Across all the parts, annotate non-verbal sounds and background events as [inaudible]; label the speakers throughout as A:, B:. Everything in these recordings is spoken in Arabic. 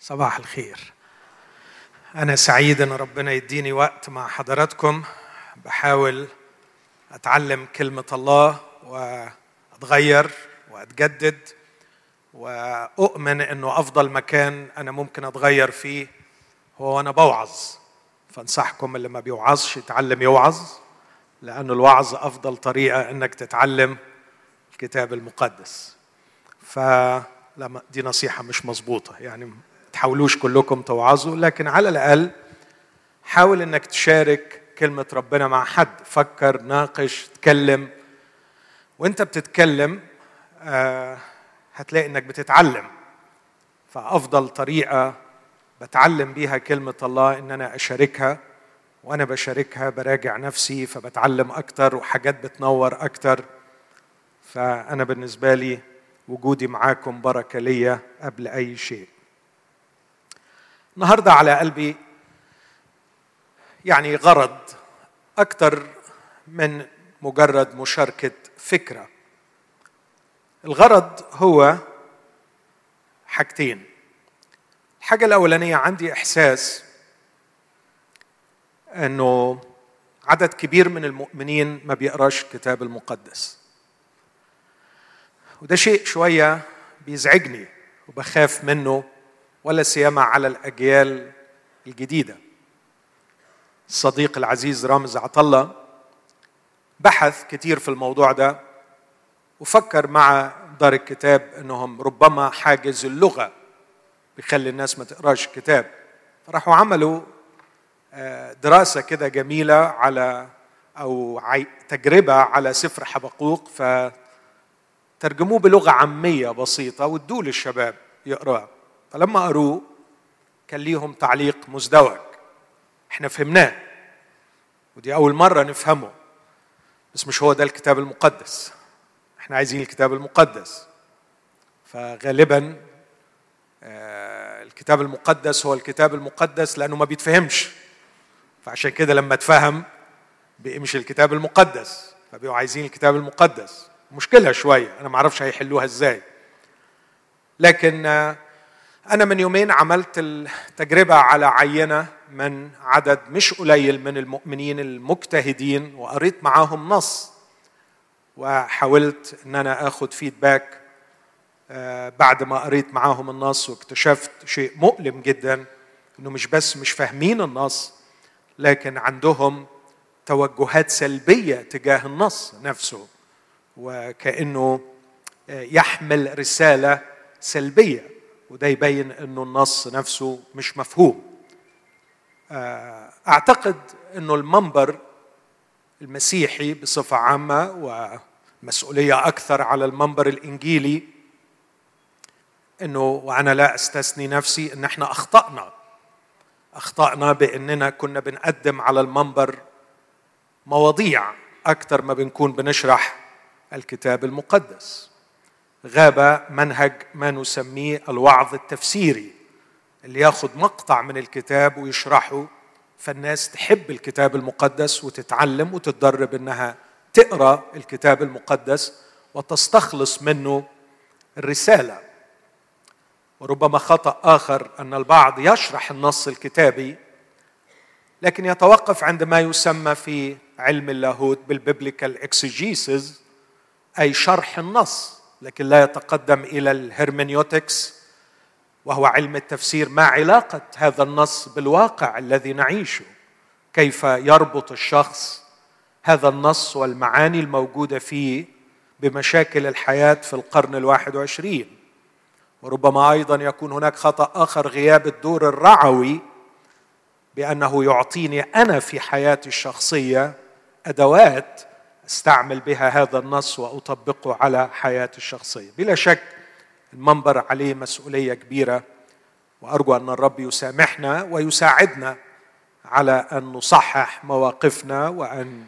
A: صباح الخير. أنا سعيد إن ربنا يديني وقت مع حضراتكم. بحاول أتعلم كلمة الله وأتغير وأتجدد وأؤمن إنه أفضل مكان أنا ممكن أتغير فيه هو وأنا بوعظ. فأنصحكم اللي ما بيوعظش يتعلم يوعظ لأن الوعظ أفضل طريقة إنك تتعلم الكتاب المقدس. فلما دي نصيحة مش مظبوطة يعني تحاولوش كلكم توعظوا لكن على الأقل حاول إنك تشارك كلمة ربنا مع حد فكر ناقش تكلم. وإنت بتتكلم آه هتلاقي إنك بتتعلم. فأفضل طريقة بتعلم بيها كلمة الله إن أنا أشاركها وأنا بشاركها براجع نفسي فبتعلم أكتر وحاجات بتنور أكتر. فأنا بالنسبة لي وجودي معاكم بركة ليا قبل أي شيء. النهارده على قلبي يعني غرض أكتر من مجرد مشاركة فكرة. الغرض هو حاجتين. الحاجة الأولانية عندي إحساس إنه عدد كبير من المؤمنين ما بيقراش الكتاب المقدس. وده شيء شوية بيزعجني وبخاف منه. ولا سيما على الأجيال الجديدة. الصديق العزيز رامز عطلة بحث كتير في الموضوع ده وفكر مع دار الكتاب إنهم ربما حاجز اللغة بيخلي الناس ما تقراش الكتاب فراحوا عملوا دراسة كده جميلة على أو تجربة على سفر حبقوق فترجموه بلغة عامية بسيطة وادوه للشباب يقراه فلما قروه كان ليهم تعليق مزدوج. إحنا فهمناه. ودي أول مرة نفهمه. بس مش هو ده الكتاب المقدس. إحنا عايزين الكتاب المقدس. فغالبا الكتاب المقدس هو الكتاب المقدس لأنه ما بيتفهمش. فعشان كده لما اتفهم بقي مش الكتاب المقدس. فبقوا عايزين الكتاب المقدس. مشكلة شوية. أنا ما أعرفش هيحلوها إزاي. لكن أنا من يومين عملت التجربة على عينة من عدد مش قليل من المؤمنين المجتهدين وقريت معاهم نص وحاولت إن أنا آخد فيدباك بعد ما قريت معاهم النص واكتشفت شيء مؤلم جدا إنه مش بس مش فاهمين النص لكن عندهم توجهات سلبية تجاه النص نفسه وكأنه يحمل رسالة سلبية. وده يبين إنه النص نفسه مش مفهوم. أعتقد إنه المنبر المسيحي بصفة عامة ومسؤولية أكثر على المنبر الإنجيلي إنه وأنا لا أستثني نفسي إن إحنا أخطأنا. أخطأنا بإننا كنا بنقدم على المنبر مواضيع أكثر ما بنكون بنشرح الكتاب المقدس. غاب منهج ما نسميه الوعظ التفسيري اللي ياخذ مقطع من الكتاب ويشرحه. فالناس تحب الكتاب المقدس وتتعلم وتتدرب إنها تقرأ الكتاب المقدس وتستخلص منه الرسالة. وربما خطأ آخر أن البعض يشرح النص الكتابي لكن يتوقف عند ما يسمى في علم اللاهوت بال biblical exegesis أي شرح النص. لكن لا يتقدم إلى ال hermeneutics وهو علم التفسير ما علاقة هذا النص بالواقع الذي نعيشه. كيف يربط الشخص هذا النص والمعاني الموجودة فيه بمشاكل الحياة في القرن الواحد وعشرين؟ وربما أيضا يكون هناك خطأ آخر غياب الدور الرعوي بأنه يعطيني أنا في حياتي الشخصية أدوات استعمل بها هذا النص وأطبقه على حياتي الشخصية. بلا شك المنبر عليه مسؤولية كبيرة وأرجو أن الرب يسامحنا ويساعدنا على أن نصحح مواقفنا وأن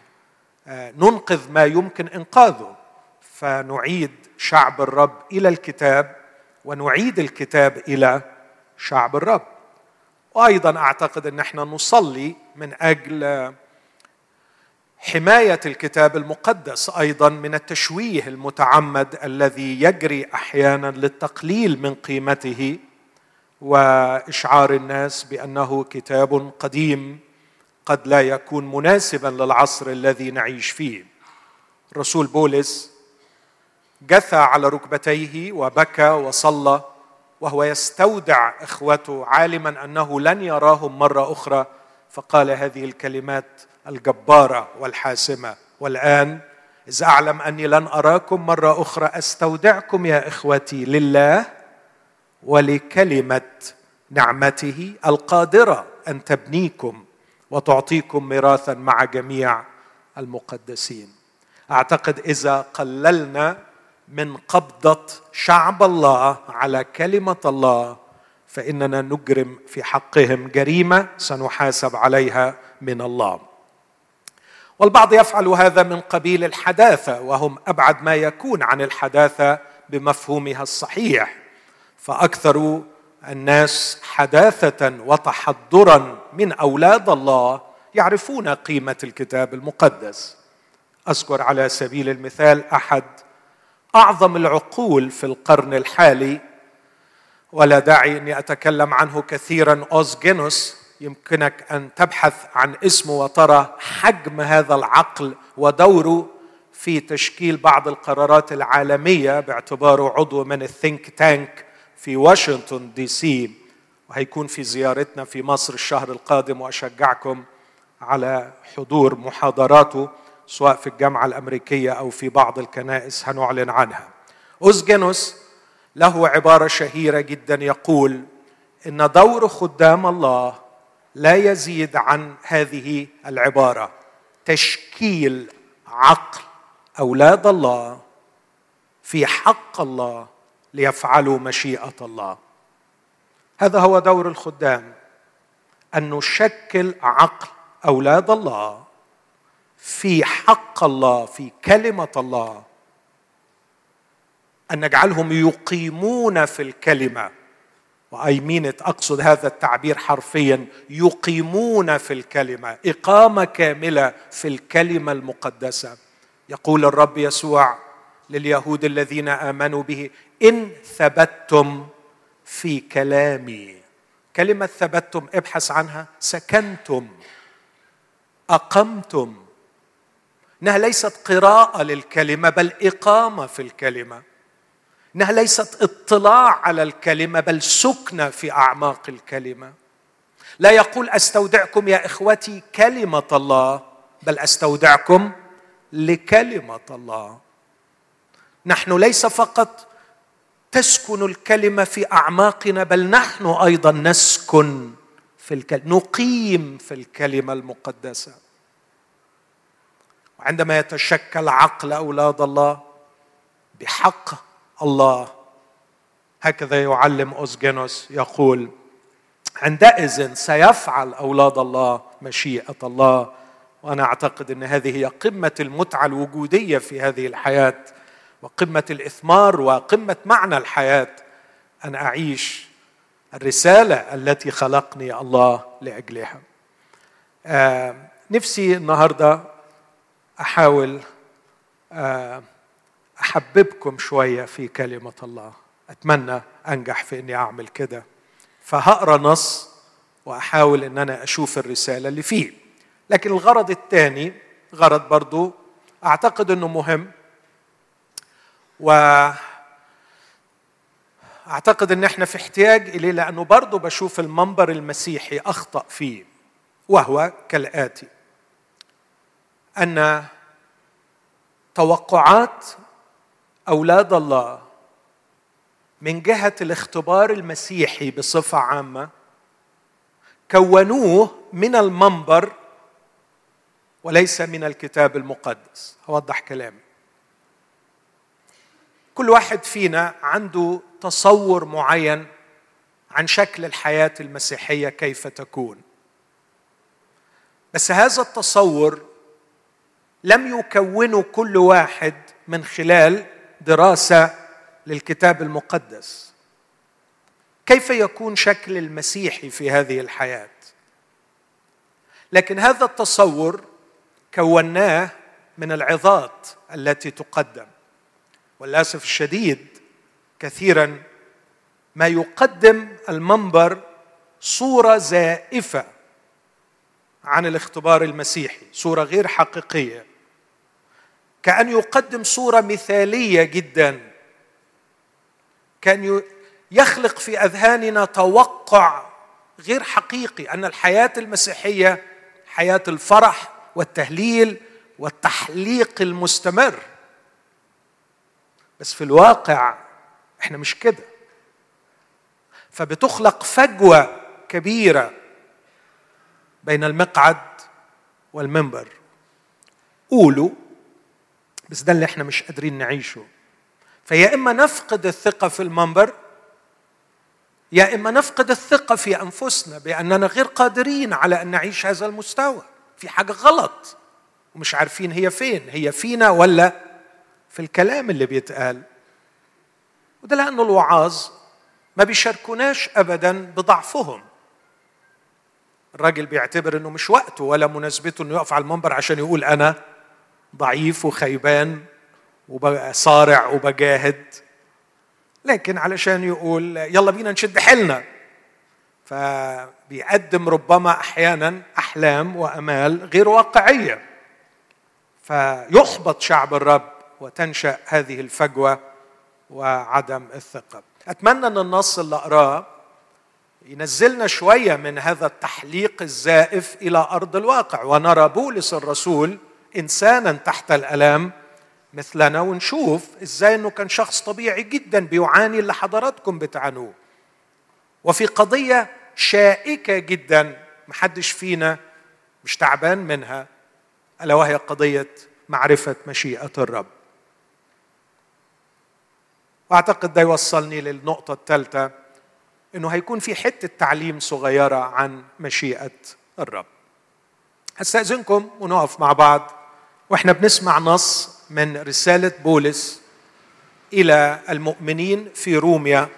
A: ننقذ ما يمكن إنقاذه. فنعيد شعب الرب إلى الكتاب ونعيد الكتاب إلى شعب الرب. وأيضا أعتقد أن إحنا نصلي من أجل حماية الكتاب المقدس أيضا من التشويه المتعمد الذي يجري أحيانا للتقليل من قيمته وإشعار الناس بأنه كتاب قديم قد لا يكون مناسبا للعصر الذي نعيش فيه. الرسول بولس جثى على ركبتيه وبكى وصلى وهو يستودع إخوته عالما أنه لن يراهم مرة أخرى فقال هذه الكلمات الجبارة والحاسمة. والآن إذ أعلم أني لن أراكم مرة أخرى أستودعكم يا إخوتي لله ولكلمة نعمته القادرة أن تبنيكم وتعطيكم ميراثا مع جميع المقدسين. أعتقد إذا قللنا من قبضة شعب الله على كلمة الله فإننا نجرم في حقهم جريمة سنحاسب عليها من الله. والبعض يفعل هذا من قبيل الحداثة وهم أبعد ما يكون عن الحداثة بمفهومها الصحيح. فأكثر الناس حداثة وتحضرا من أولاد الله يعرفون قيمة الكتاب المقدس. أذكر على سبيل المثال أحد أعظم العقول في القرن الحالي ولا داعي إني أتكلم عنه كثيرا اوزجينوس يمكنك أن تبحث عن اسمه وترى حجم هذا العقل ودوره في تشكيل بعض القرارات العالمية باعتباره عضو من الثينك تانك في واشنطن دي سي وهيكون في زيارتنا في مصر الشهر القادم وأشجعكم على حضور محاضراته سواء في الجامعة الأمريكية أو في بعض الكنائس هنعلن عنها. أوزجينوس له عبارة شهيرة جدا يقول إن دور خدام الله لا يزيد عن هذه العبارة. تشكيل عقل أولاد الله في حق الله ليفعلوا مشيئة الله. هذا هو دور الخدام أن نشكل عقل أولاد الله في حق الله في كلمة الله. أن نجعلهم يقيمون في الكلمة. و I meant أقصد هذا التعبير حرفيا. يقيمون في الكلمة إقامة كاملة في الكلمة المقدسة. يقول الرب يسوع لليهود الذين آمنوا به إن ثبتتم في كلامي. كلمة ثبتتم ابحث عنها. سكنتم. أقمتم. إنها ليست قراءة للكلمة بل إقامة في الكلمة. إنها ليست اطلاع على الكلمة بل سكنة في أعماق الكلمة. لا يقول أستودعكم يا إخوتي كلمة الله بل أستودعكم لكلمة الله. نحن ليس فقط تسكن الكلمة في أعماقنا بل نحن أيضا نسكن في الكلمة نقيم في الكلمة المقدسة. وعندما يتشكل عقل أولاد الله بحق الله. هكذا يعلم اوزجينوس يقول عندئذ سيفعل أولاد الله مشيئة الله. وأنا أعتقد إن هذه هي قمة المتعة الوجودية في هذه الحياة وقمة الإثمار وقمة معنى الحياة. ان أعيش الرسالة التي خلقني الله لأجلها. آه نفسي النهارده أحاول آه أحببكم شوية في كلمة الله. أتمنى أنجح في إني أعمل كده. فهقرأ نص وأحاول إن أنا أشوف الرسالة اللي فيه. لكن الغرض الثاني غرض برضو أعتقد إنه مهم. و أعتقد إن إحنا في احتياج إليه لأنه برضه بشوف المنبر المسيحي أخطأ فيه وهو كالآتي. أن توقعات أولاد الله من جهة الاختبار المسيحي بصفة عامة كونوه من المنبر وليس من الكتاب المقدس. أوضح كلامي. كل واحد فينا عنده تصور معين عن شكل الحياة المسيحية كيف تكون. بس هذا التصور لم يكونه كل واحد من خلال دراسة للكتاب المقدس. كيف يكون شكل المسيحي في هذه الحياة؟ لكن هذا التصور كوناه من العظات التي تقدم. وللاسف الشديد كثيرا ما يقدم المنبر صورة زائفة عن الاختبار المسيحي صورة غير حقيقية. كأن يقدم صورة مثالية جدا. كأن يخلق في أذهاننا توقع غير حقيقي أن الحياة المسيحية حياة الفرح والتهليل والتحليق المستمر. بس في الواقع إحنا مش كده. فبتخلق فجوة كبيرة بين المقعد والمنبر. قولوا بس ده اللي إحنا مش قادرين نعيشه. فيا إما نفقد الثقة في المنبر يا إما نفقد الثقة في أنفسنا بأننا غير قادرين على أن نعيش هذا المستوى. في حاجة غلط ومش عارفين هي فين. هي فينا ولا في الكلام اللي بيتقال؟ وده لأنه الوعاظ ما بيشاركوناش ابدا بضعفهم. الراجل بيعتبر إنه مش وقته ولا مناسبته إنه يقف على المنبر عشان يقول أنا ضعيف وخيبان وبصارع وبجاهد. لكن علشان يقول يلا بينا نشد حيلنا. فبيقدم ربما أحيانا أحلام وأمال غير واقعية. فيحبط شعب الرب وتنشأ هذه الفجوة وعدم الثقة. أتمنى أن النص اللي أقراه ينزلنا شوية من هذا التحليق الزائف إلى أرض الواقع. ونرى بولس الرسول إنسانا تحت الألام مثلنا ونشوف إزاي إنه كان شخص طبيعي جدا بيعاني اللي حضراتكم بتعانوه. وفي قضية شائكة جدا محدش فينا مش تعبان منها ألا وهي قضية معرفة مشيئة الرب. وأعتقد ده يوصلني للنقطة الثالثة إنه هيكون في حتة تعليم صغيرة عن مشيئة الرب. هستأذنكم ونقف مع بعض. وإحنا بنسمع نص من رسالة بولس إلى المؤمنين في روميا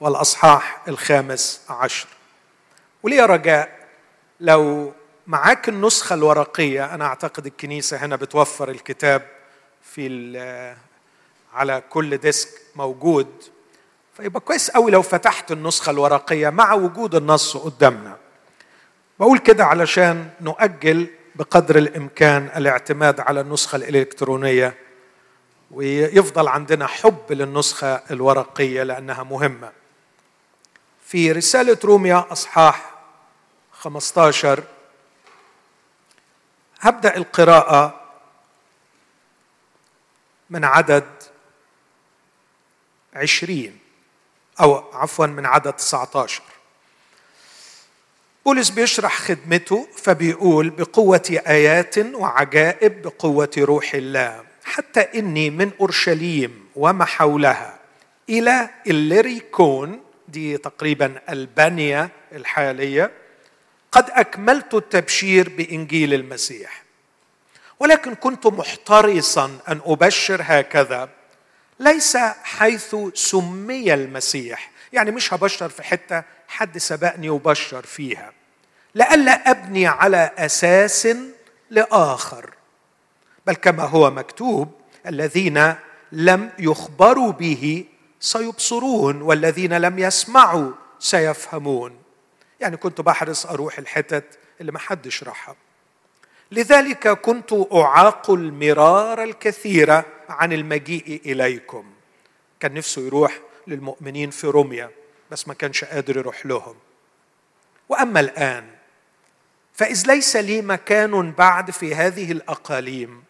A: والأصحاح الخامس عشر. ولي رجاء لو معاك النسخة الورقية أنا أعتقد الكنيسة هنا بتوفر الكتاب في على كل ديسك موجود. فيبقى كويس قوي لو فتحت النسخة الورقية مع وجود النص قدامنا. بقول كده علشان نؤجل بقدر الإمكان الاعتماد على النسخة الإلكترونية ويفضل عندنا حب للنسخة الورقية لأنها مهمة. في رسالة روميا أصحاح 15 هبدأ القراءة من عدد عشرين أو عفوا من عدد 19 بولس بيشرح خدمته فبيقول بقوة آيات وعجائب بقوة روح الله حتى إني من أورشليم وما حولها إلى الليريكون دي تقريبا ألبانيا الحالية قد أكملت التبشير بإنجيل المسيح. ولكن كنت محترصا أن أبشر هكذا ليس حيث سمي المسيح يعني مش هبشر في حتة حد سبقني وبشر فيها. لئلا أبني على أساس لآخر. بل كما هو مكتوب الذين لم يخبروا به سيبصرون والذين لم يسمعوا سيفهمون. يعني كنت بحرص أروح الحتت اللي ما حدش راحها لذلك كنت أعاق المرار الكثير عن المجيء إليكم. كان نفسه يروح للمؤمنين في روميا. بس ما كانش قادر يروح لهم. وأما الآن فإذ ليس لي مكان بعد في هذه الأقاليم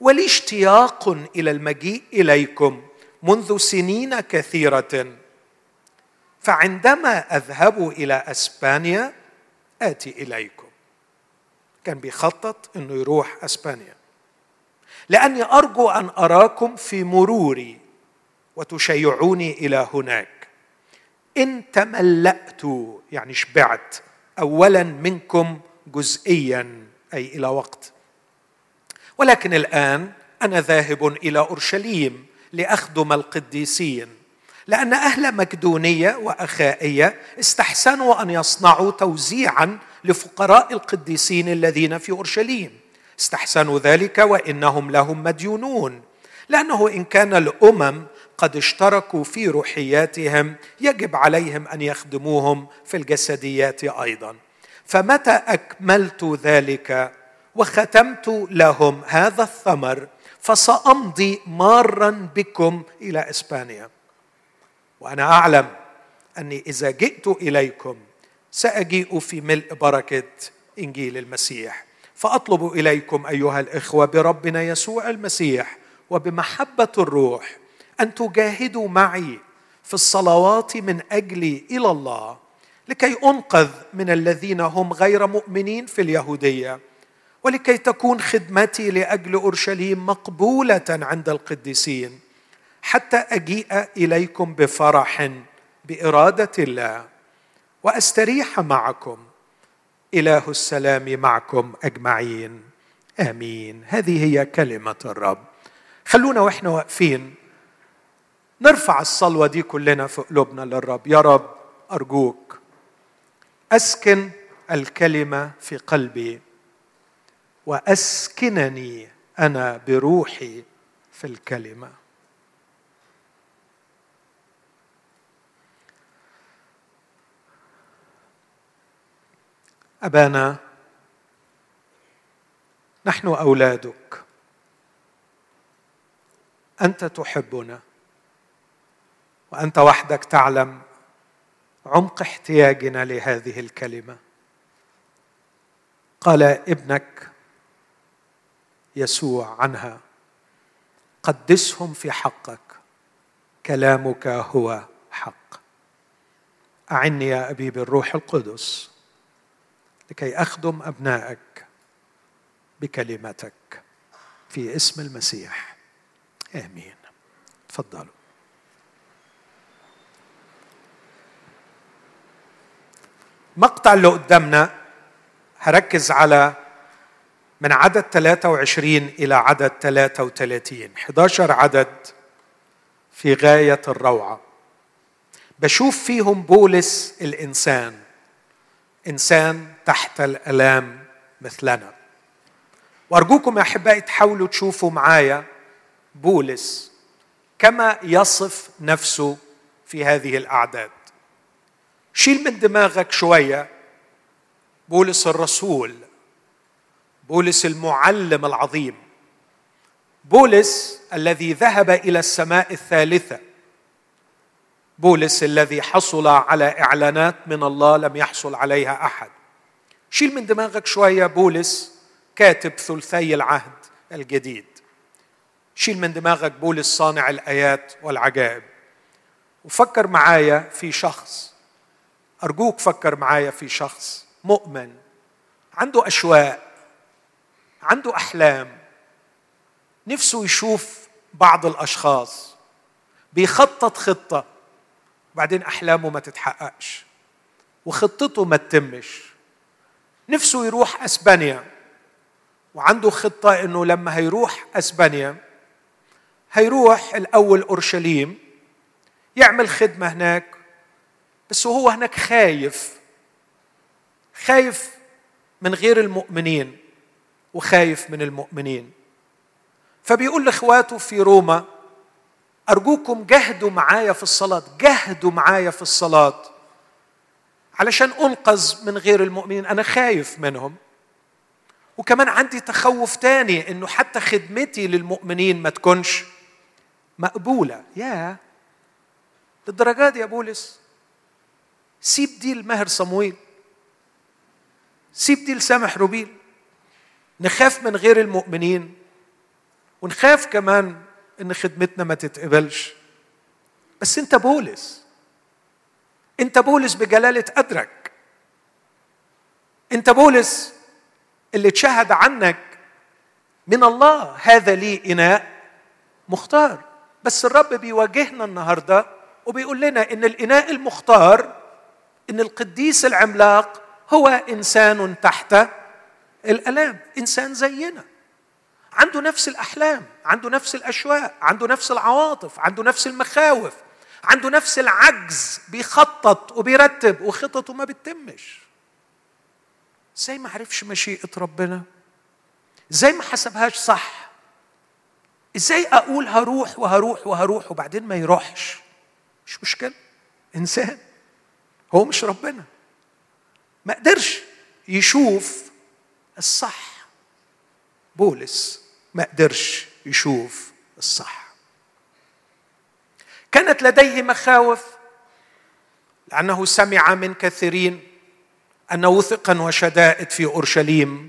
A: ولي اشتياق إلى المجيء إليكم منذ سنين كثيرة فعندما أذهب إلى أسبانيا آتي إليكم. كان بيخطط إنه يروح أسبانيا. لأني أرجو أن أراكم في مروري وتشيعوني إلى هناك. إن تملأت يعني شبعت اولا منكم جزئيا أي إلى وقت. ولكن الآن أنا ذاهب إلى أورشليم لأخدم القديسين لأن أهل مكدونية وأخائية استحسنوا أن يصنعوا توزيعا لفقراء القديسين الذين في أورشليم. استحسنوا ذلك وإنهم لهم مديونون لأنه إن كان الأمم قد اشتركوا في روحياتهم يجب عليهم أن يخدموهم في الجسديات أيضا. فمتى أكملت ذلك وختمت لهم هذا الثمر فسأمضي مارا بكم إلى إسبانيا. وأنا أعلم أني إذا جئت إليكم سأجيء في ملء بركة إنجيل المسيح. فأطلب إليكم أيها الإخوة بربنا يسوع المسيح وبمحبة الروح أن تجاهدوا معي في الصلوات من اجلي إلى الله لكي أنقذ من الذين هم غير مؤمنين في اليهودية ولكي تكون خدمتي لأجل أورشليم مقبولة عند القديسين حتى أجيء إليكم بفرح بإرادة الله وأستريح معكم. إله السلام معكم أجمعين. آمين. هذه هي كلمة الرب. خلونا وإحنا واقفين. نرفع الصلوة دي كلنا في قلوبنا للرب. يا رب أرجوك أسكن الكلمة في قلبي وأسكنني أنا بروحي في الكلمة. أبانا نحن أولادك. أنت تحبنا. وأنت وحدك تعلم عمق احتياجنا لهذه الكلمة. قال ابنك يسوع عنها قدسهم في حقك كلامك هو حق. أعني يا ابي بالروح القدس لكي أخدم أبنائك بكلمتك في اسم المسيح. آمين. تفضلوا. المقطع اللي قدامنا هركز على من عدد 23 إلى عدد 33 11 عدد في غاية الروعة. بشوف فيهم بولس الإنسان. إنسان تحت الآلام مثلنا. وأرجوكم يا أحبائي تحاولوا تشوفوا معايا بولس كما يصف نفسه في هذه الأعداد. شيل من دماغك شوية. بولس الرسول بولس المعلم العظيم. بولس الذي ذهب إلى السماء الثالثة. بولس الذي حصل على إعلانات من الله لم يحصل عليها أحد. شيل من دماغك شوية بولس كاتب ثلثي العهد الجديد. شيل من دماغك بولس صانع الآيات والعجائب. وفكر معايا في شخص أرجوك فكر معايا في شخص مؤمن عنده أشواق عنده أحلام نفسه يشوف بعض الأشخاص بيخطط خطة وبعدين أحلامه ما تتحققش وخطته ما تتمش. نفسه يروح أسبانيا وعنده خطة إنه لما هيروح أسبانيا هيروح الأول أورشليم يعمل خدمة هناك بس وهو هناك خايف. خايف من غير المؤمنين وخايف من المؤمنين. فبيقول لإخواته في روما أرجوكم جهدوا معايا في الصلاة جهدوا معايا في الصلاة. علشان أنقذ من غير المؤمنين أنا خايف منهم. وكمان عندي تخوف تاني إنه حتى خدمتي للمؤمنين ما تكونش مقبولة. يا للدرجة دي يا بولس؟ سيب دي لماهر صمويل سيب دي لسامح روبيل. نخاف من غير المؤمنين ونخاف كمان إن خدمتنا ما تتقبلش. بس أنت بولس أنت بولس بجلالة قدرك أنت بولس اللي تشهد عنك من الله هذا لي إناء مختار. بس الرب بيواجهنا النهارده وبيقول لنا إن الإناء المختار إن القديس العملاق هو إنسان تحت الالام إنسان زينا. عنده نفس الأحلام عنده نفس الأشواق عنده نفس العواطف عنده نفس المخاوف عنده نفس العجز بيخطط وبيرتب وخططه ما بتتمش. إزاي ما عرفش مشيئة ربنا؟ إزاي ما حسبهاش صح؟ إزاي أقول هروح وهروح وهروح وبعدين ما يروحش؟ مش مشكلة. إنسان. هو مش ربنا. ما قدرش يشوف الصح. بولس ما قدرش يشوف الصح. كانت لديه مخاوف لأنه سمع من كثيرين أن وثقا وشدائد في أورشليم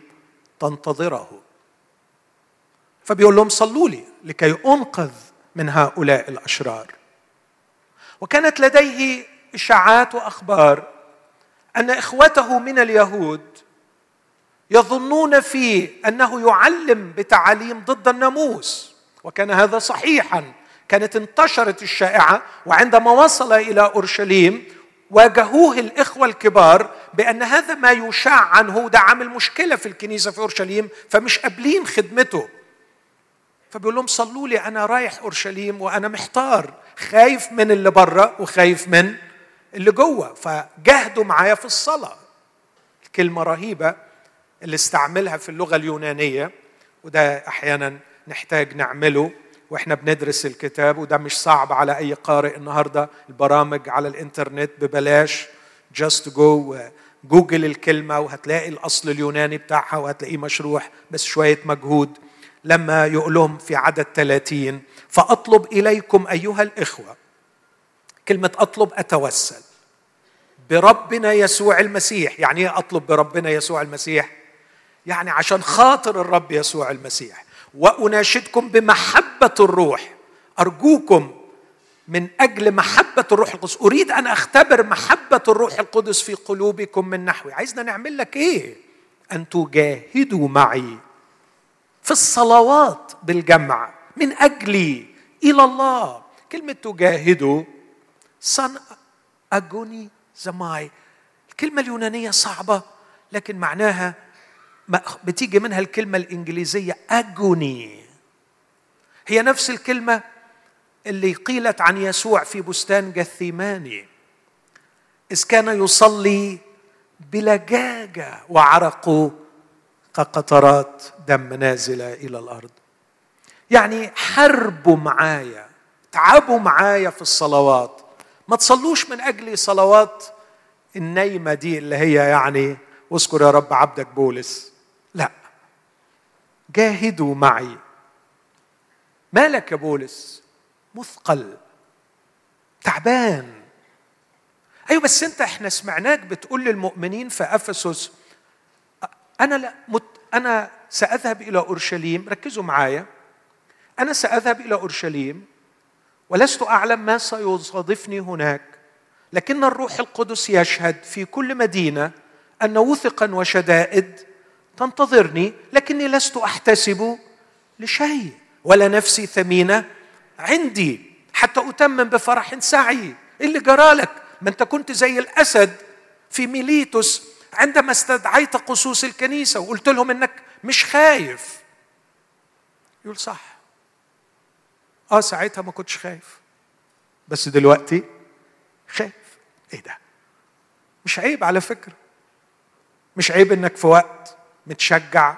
A: تنتظره. فبيقول لهم صلوا لي لكي أنقذ من هؤلاء الأشرار. وكانت لديه إشاعات وأخبار أن إخوته من اليهود يظنون فيه أنه يعلم بتعاليم ضد الناموس وكان هذا صحيحا. كانت انتشرت الشائعة وعندما وصل إلى أورشليم واجهوه الإخوة الكبار بأن هذا ما يشاع عنه ده عامل مشكله في الكنيسة في أورشليم فمش قابلين خدمته. فبيقول لهم صلوا لي أنا رايح أورشليم وأنا محتار خايف من اللي بره وخايف من اللي جوه فجاهدوا معايا في الصلاة. كلمة رهيبة اللي استعملها في اللغة اليونانية وده أحيانا نحتاج نعمله وإحنا بندرس الكتاب وده مش صعب على أي قارئ النهارده. البرامج على الإنترنت ببلاش. just go Google الكلمة وهتلاقي الأصل اليوناني بتاعها وهتلاقيه مشروح بس شوية مجهود. لما يقول لهم في عدد 30 فأطلب إليكم أيها الإخوة كلمة أطلب أتوسل. بربنا يسوع المسيح. يعني إيه أطلب بربنا يسوع المسيح؟ يعني عشان خاطر الرب يسوع المسيح. وأناشدكم بمحبة الروح. أرجوكم من أجل محبة الروح القدس. أريد أن أختبر محبة الروح القدس في قلوبكم من نحوي عايزنا نعمل لك إيه؟ أن تجاهدوا معي في الصلوات بالجمع من أجلي إلى الله. كلمة تجاهدوا صن اجوني زماي. الكلمة اليونانية صعبة لكن معناها بتيجي منها الكلمة الإنجليزية أجوني هي نفس الكلمة اللي قيلت عن يسوع في بستان جثيماني إذ كان يصلي بلجاجة وعرقه كقطرات دم نازلة إلى الأرض. يعني حربوا معايا تعبوا معايا في الصلوات. ما تصلوش من أجل صلوات النايمة دي اللي هي يعني واذكر يا رب عبدك بولس. لا. جاهدوا معي. مالك يا بولس؟ مثقل. تعبان. أيوه بس أنت إحنا سمعناك بتقول للمؤمنين في أفسس أنا لا مت أنا سأذهب إلى أورشليم. ركزوا معايا. أنا سأذهب إلى أورشليم. ولست أعلم ما سيصادفني هناك لكن الروح القدس يشهد في كل مدينة أن وثقا وشدائد تنتظرني لكني لست أحتسب لشيء ولا نفسي ثمينة عندي حتى أتمم بفرح سعي. اللي جرالك ما انت كنت زي الأسد في ميليتوس عندما استدعيت قصوص الكنيسة وقلت لهم إنك مش خايف. يقول صح. آه ساعتها ما كنتش خايف. بس دلوقتي خايف. إيه ده؟ مش عيب على فكرة. مش عيب انك في وقت متشجع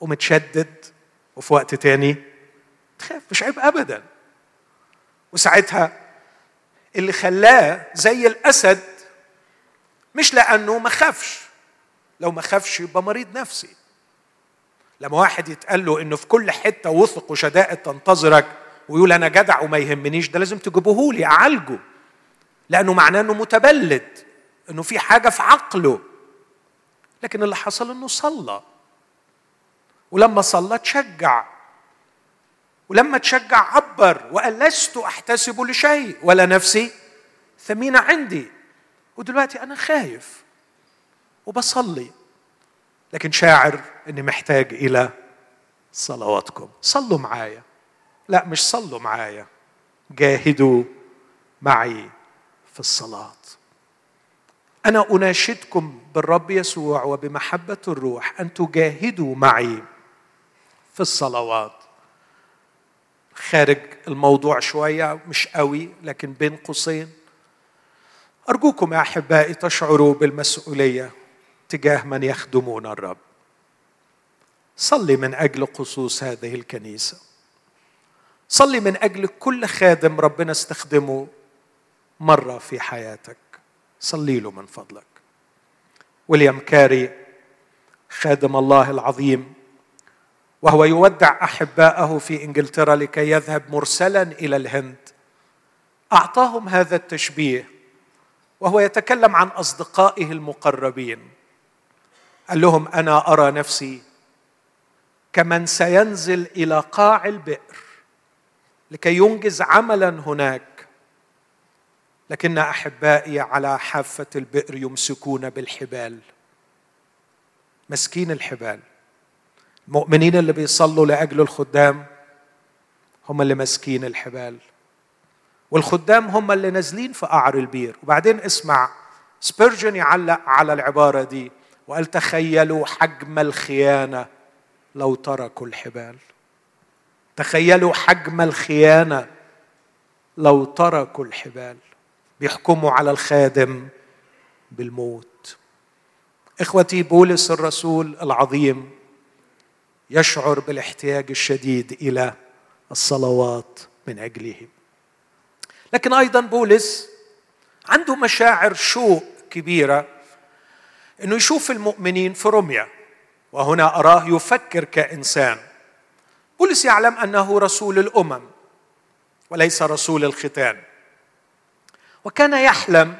A: ومتشدد وفي وقت تاني تخاف. مش عيب ابدا. وساعتها اللي خلاه زي الأسد مش لأنه ما خافش. لو ما خافش يبقى مريض نفسي. لما واحد يتقال له إنه في كل حتة وثق وشدائد تنتظرك ويقول أنا جدع وما يهمنيش ده لازم تجيبوه لي أعالجه. لأنه معناه إنه متبلد إنه في حاجة في عقله. لكن اللي حصل إنه صلى. ولما صلى تشجع. ولما تشجع عبر وقال لست أحتسب لشيء ولا نفسي. ثمينه عندي. ودلوقتي أنا خايف. وبصلي. لكن شاعر إني محتاج إلى صلواتكم. صلوا معايا. لا مش صلوا معايا. جاهدوا معي في الصلاة. أنا أناشدكم بالرب يسوع وبمحبة الروح أن تجاهدوا معي في الصلوات. خارج الموضوع شوية مش قوي لكن بين قوسين. أرجوكم يا أحبائي تشعروا بالمسؤولية تجاه من يخدمون الرب. صلي من أجل قصوص هذه الكنيسة. صلي من أجل كل خادم ربنا استخدمه مرة في حياتك. صلي له من فضلك. ويليام كاري خادم الله العظيم وهو يودع أحباءه في إنجلترا لكي يذهب مرسلا إلى الهند. أعطاهم هذا التشبيه وهو يتكلم عن أصدقائه المقربين. قال لهم أنا أرى نفسي كمن سينزل إلى قاع البئر. لكي ينجز عملا هناك. لكن أحبائي على حافة البئر يمسكون بالحبال. ماسكين الحبال. المؤمنين اللي بيصلوا لأجل الخدام هم اللي ماسكين الحبال. والخدام هم اللي نازلين في قعر البير. وبعدين اسمع سبيرجن يعلق على العبارة دي وقال تخيلوا حجم الخيانة لو تركوا الحبال. تخيلوا حجم الخيانة لو تركوا الحبال. بيحكموا على الخادم بالموت. إخوتي بولس الرسول العظيم يشعر بالاحتياج الشديد إلى الصلوات من أجله. لكن أيضا بولس عنده مشاعر شوق كبيرة إنه يشوف المؤمنين في روميا وهنا أراه يفكر كإنسان. بولس يعلم أنه رسول الأمم وليس رسول الختان. وكان يحلم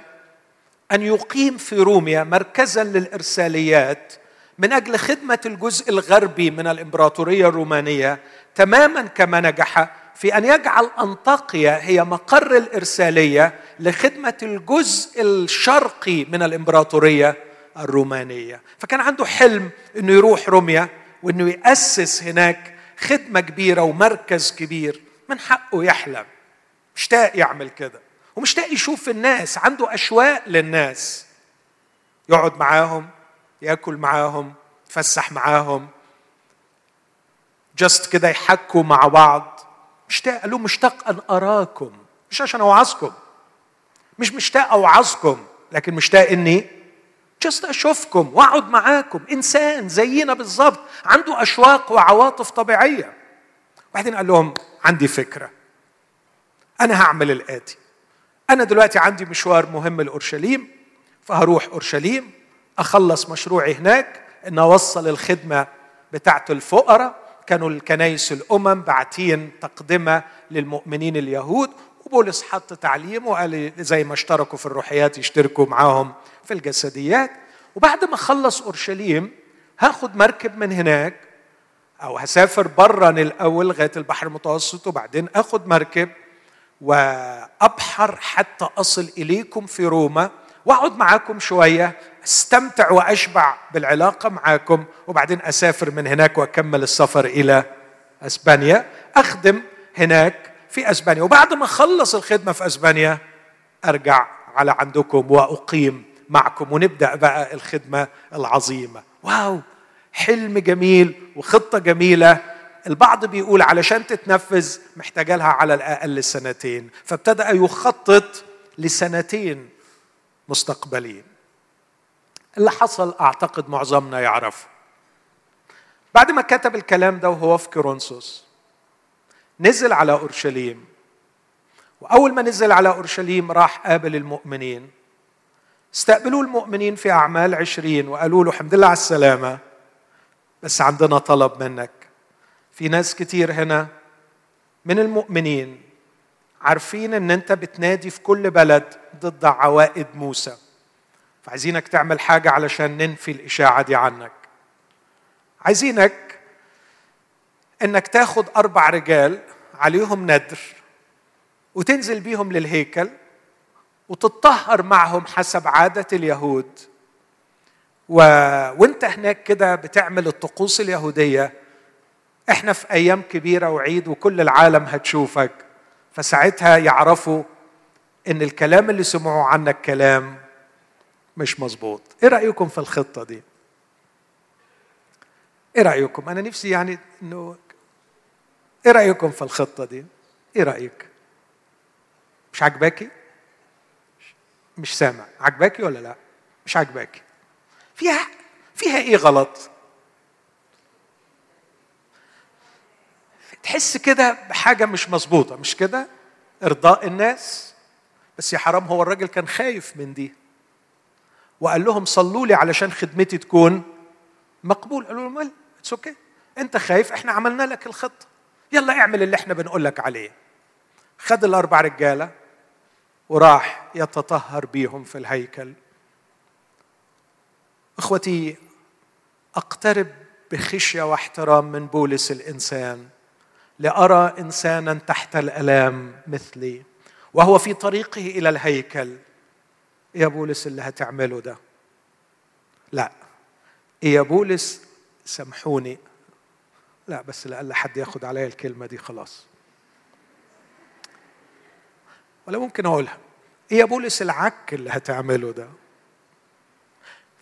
A: أن يقيم في روميا مركزا للإرساليات من أجل خدمة الجزء الغربي من الإمبراطورية الرومانية تماما كما نجح في أن يجعل أنطاقيا هي مقر الإرسالية لخدمة الجزء الشرقي من الإمبراطورية الرومانية. فكان عنده حلم إنه يروح روميا وإنه يأسس هناك خدمة كبيرة ومركز كبير. من حقه يحلم. مشتاق يعمل كده. ومشتاق يشوف الناس. عنده أشواق للناس. يقعد معاهم ياكل معاهم يتفسح معاهم. جست كده يحكوا مع بعض. مشتاق قال له مشتاق أن أراكم. مش عشان أوعظكم. مش مشتاق أوعظكم لكن مشتاق إني جست أشوفكم وأقعد معاكم. إنسان زينا بالظبط عنده أشواق وعواطف طبيعية. وبعدين قال لهم عندي فكرة. أنا هعمل الآتي. أنا دلوقتي عندي مشوار مهم لأورشليم فهروح أورشليم أخلص مشروعي هناك إن أوصل الخدمة بتاعه الفقراء. كانوا الكنايس الأمم باعتين تقدمة للمؤمنين اليهود وبولس حط تعليم وقال زي ما اشتركوا في الروحيات يشتركوا معاهم في الجسديات. وبعد ما اخلص أورشليم هاخد مركب من هناك أو هسافر برا الأول لغاية البحر المتوسط وبعدين آخد مركب وأبحر حتى أصل إليكم في روما وأقعد معاكم شوية أستمتع وأشبع بالعلاقة معاكم وبعدين أسافر من هناك وأكمل السفر إلى أسبانيا. أخدم هناك في أسبانيا. وبعد ما اخلص الخدمة في أسبانيا أرجع على عندكم وأقيم معكم ونبدأ بقى الخدمة العظيمة. واو! حلم جميل وخطة جميلة. البعض بيقول علشان تتنفذ محتاجة لها على الأقل سنتين. فابتدأ يخطط لسنتين مستقبلين اللي حصل أعتقد معظمنا يعرفه. بعد ما كتب الكلام ده وهو في كورنثوس نزل على أورشليم. وأول ما نزل على أورشليم راح قابل المؤمنين. استقبلوا المؤمنين في أعمال عشرين وقالوا له الحمد لله على السلامة بس عندنا طلب منك. في ناس كتير هنا من المؤمنين عارفين إن أنت بتنادي في كل بلد ضد عوائد موسى. فعايزينك تعمل حاجة علشان ننفي الإشاعة دي عنك. عايزينك إنك تاخد أربع رجال عليهم ندر وتنزل بيهم للهيكل وتتطهر معهم حسب عادة اليهود. و... وانت هناك كده بتعمل الطقوس اليهودية. إحنا في أيام كبيرة وعيد وكل العالم هتشوفك. فساعتها يعرفوا إن الكلام اللي سمعوا عنك كلام مش مظبوط. إيه رأيكم في الخطة دي؟ إيه رأيكم؟ أنا نفسي يعني إنه إيه رأيكم في الخطة دي؟ إيه رأيك؟ مش عجباكي مش سامع. عجباكي ولا لا؟ مش عجباكي فيها فيها إيه غلط؟ تحس كده بحاجة مش مظبوطة مش كده؟ إرضاء الناس. بس يا حرام هو الراجل كان خايف من دي. وقال لهم صلوا لي علشان خدمتي تكون مقبول قالوا له it's okay انت خايف إحنا عملنا لك الخطة. يلا اعمل اللي إحنا بنقول لك عليه. خد الأربع رجالة وراح يتطهر بيهم في الهيكل. إخوتي أقترب بخشية واحترام من بولس الإنسان لأرى إنسانا تحت الألام مثلي وهو في طريقه إلى الهيكل. يا بولس اللي هتعمله ده. لا يا بولس سامحوني. لا بس لألا حد ياخد عليا الكلمة دي خلاص. ولا ممكن أقولها. إيه يا بولس العك اللي هتعمله ده؟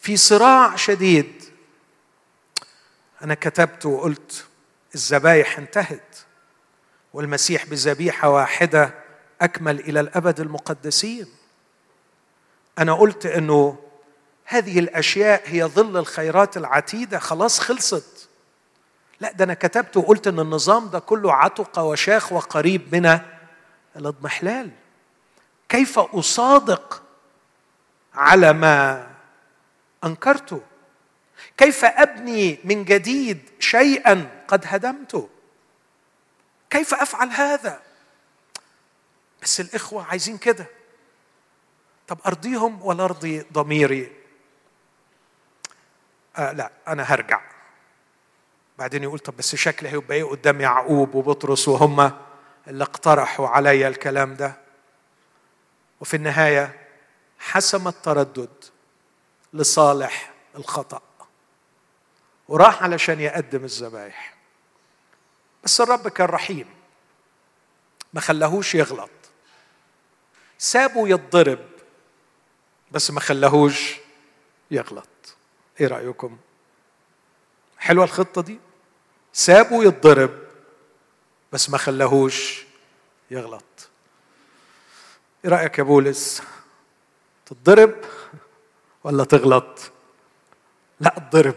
A: في صراع شديد. أنا كتبت وقلت الذبايح انتهت والمسيح بذبيحة واحدة أكمل إلى الأبد المقدسين. أنا قلت أنه هذه الأشياء هي ظل الخيرات العتيدة خلاص خلصت. لا ده أنا كتبت وقلت أن النظام ده كله عتق وشاخ وقريب من الاضمحلال. كيف أصادق على ما أنكرته؟ كيف أبني من جديد شيئا قد هدمته؟ كيف أفعل هذا؟ بس الإخوة عايزين كده. طب أرضيهم ولا أرضي ضميري؟ آه لا أنا هرجع. بعدين يقول طب بس شكلي هيبقى إيه قدام يعقوب وبطرس وهم اللي اقترحوا علي الكلام ده. وفي النهاية حسم التردد لصالح الخطأ وراح علشان يقدم الذبايح. بس الرب كان رحيم ما خلاهوش يغلط. سابه يتضرب بس ما خلاهوش يغلط. إيه رأيكم؟ حلوة الخطة دي؟ سابه يتضرب بس ما خلاهوش يغلط. إيه رأيك يا بولس؟ تتضرب ولا تغلط؟ لا اتضرب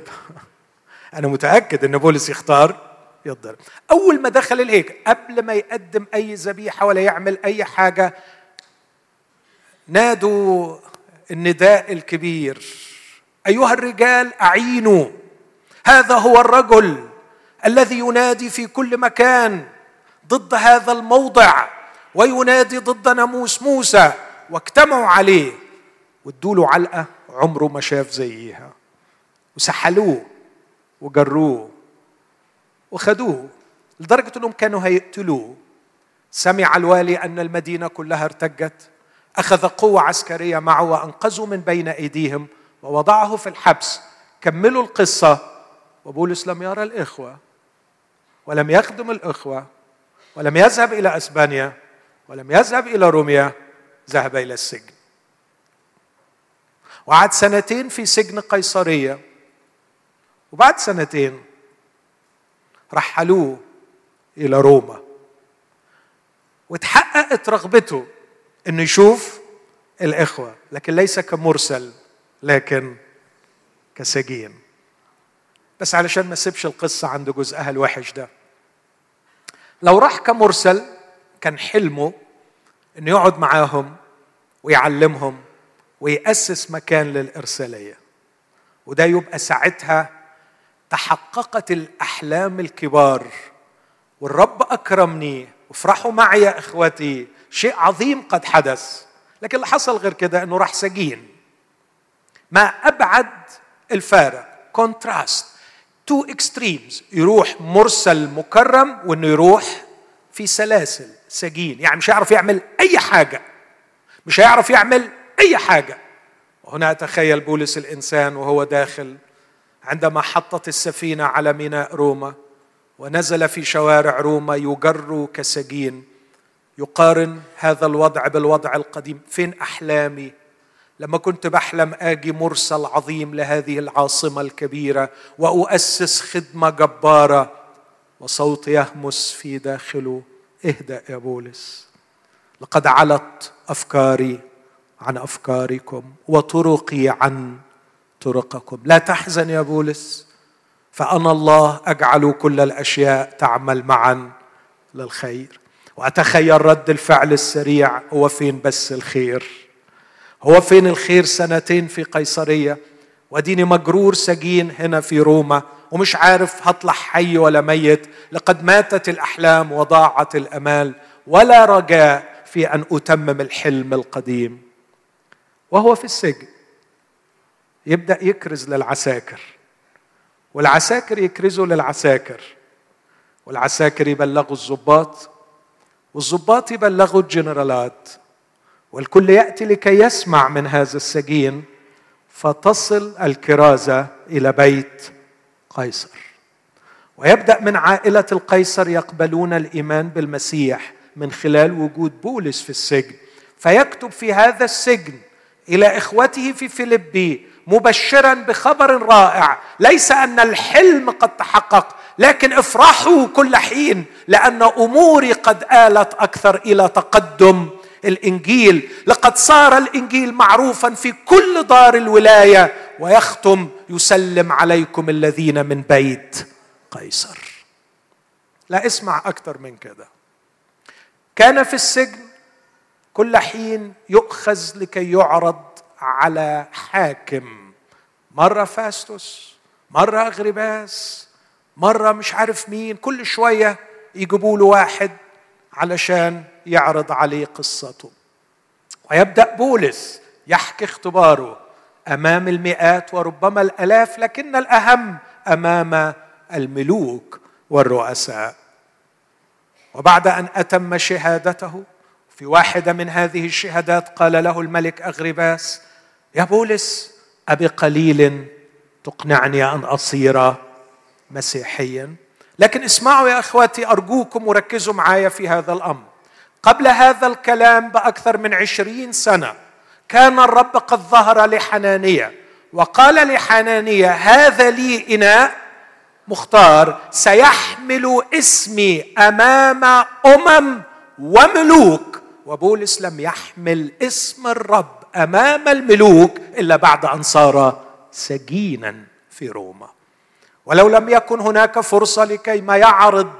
A: [laughs] أنا متأكد إن بولس يختار يتضرب. أول ما دخل الهيكل قبل ما يقدم أي ذبيحة ولا يعمل أي حاجة نادوا النداء الكبير. أيها الرجال أعينوا. هذا هو الرجل الذي ينادي في كل مكان ضد هذا الموضع وينادي ضد ناموس موسى واجتمعوا عليه وادوا له علقة عمره ما شاف زيها. وسحلوه وجروه وخدوه لدرجة إنهم كانوا هيقتلوه. سمع الوالي أن المدينة كلها ارتجت أخذ قوة عسكرية معه وانقذه من بين أيديهم ووضعه في الحبس. كملوا القصة وبولس لم يرى الإخوة. ولم يخدم الأخوة ولم يذهب إلى أسبانيا ولم يذهب إلى روميا ذهب إلى السجن. وقعد سنتين في سجن قيصرية. وبعد سنتين رحلوه إلى روما. وتحققت رغبته إنه يشوف الأخوة لكن ليس كمرسل لكن كسجين. بس علشان ما سيبش القصة عند جزءها الوحش ده. لو راح كمرسل كان حلمه إنه يقعد معاهم ويعلمهم ويأسس مكان للإرسالية. وده يبقى ساعتها تحققت الأحلام الكبار. والرب أكرمني وافرحوا معي يا إخوتي. شيء عظيم قد حدث. لكن اللي حصل غير كده إنه راح سجين. ما أبعد الفارق. contrast two extremes يروح مرسل مكرم وإنه يروح في سلاسل سجين. يعني مش هيعرف يعمل أي حاجة. مش هيعرف يعمل أي حاجة. وهنا اتخيل بولس الإنسان وهو داخل عندما حطت السفينة على ميناء روما ونزل في شوارع روما يجر كسجين. يقارن هذا الوضع بالوضع القديم. فين أحلامي؟ لما كنت بحلم آجي مرسل عظيم لهذه العاصمة الكبيرة وأؤسس خدمة جبارة وصوت يهمس في داخله اهدأ يا بولس لقد علت أفكاري عن أفكاركم وطرقي عن طرقكم. لا تحزن يا بولس فأنا الله أجعل كل الأشياء تعمل معا للخير وأتخيل رد الفعل السريع هو فين بس الخير؟ هو فين الخير سنتين في قيصرية؟ وديني مجرور سجين هنا في روما ومش عارف هطلع حي ولا ميت لقد ماتت الأحلام وضاعت الأمال ولا رجاء في أن أتمم الحلم القديم. وهو في السجن يبدأ يكرز للعساكر والعساكر يكرزوا للعساكر والعساكر يبلغوا الضباط والضباط يبلغوا الجنرالات. والكل يأتي لكي يسمع من هذا السجين فتصل الكرازة إلى بيت قيصر. ويبدأ من عائلة القيصر يقبلون الإيمان بالمسيح من خلال وجود بولس في السجن. فيكتب في هذا السجن إلى إخوته في فيلبي مبشرا بخبر رائع. ليس أن الحلم قد تحقق لكن افرحوا كل حين لأن أموري قد آلت أكثر إلى تقدم. الإنجيل. لقد صار الإنجيل معروفا في كل دار الولاية ويختم يسلم عليكم الذين من بيت قيصر. لا اسمع أكثر من كده. كان في السجن كل حين يؤخذ لكي يعرض على حاكم. مرة فاستوس مرة اغرباس مرة مش عارف مين كل شوية يجيبوا له واحد علشان يعرض عليه قصته. ويبدأ بولس يحكي اختباره أمام المئات وربما الألاف لكن الأهم أمام الملوك والرؤساء. وبعد أن أتم شهادته في واحدة من هذه الشهادات قال له الملك اغرباس يا بولس أبي قليل تقنعني أن أصير مسيحيا؟ لكن اسمعوا يا أخواتي أرجوكم وركزوا معايا في هذا الأمر. قبل هذا الكلام بأكثر من عشرين سنة كان الرب قد ظهر لحنانية وقال لحنانية هذا لي إناء مختار سيحمل اسمي أمام أمم وملوك. وبولس لم يحمل اسم الرب أمام الملوك إلا بعد أن صار سجينا في روما. ولو لم يكن هناك فرصة لكي ما يعرض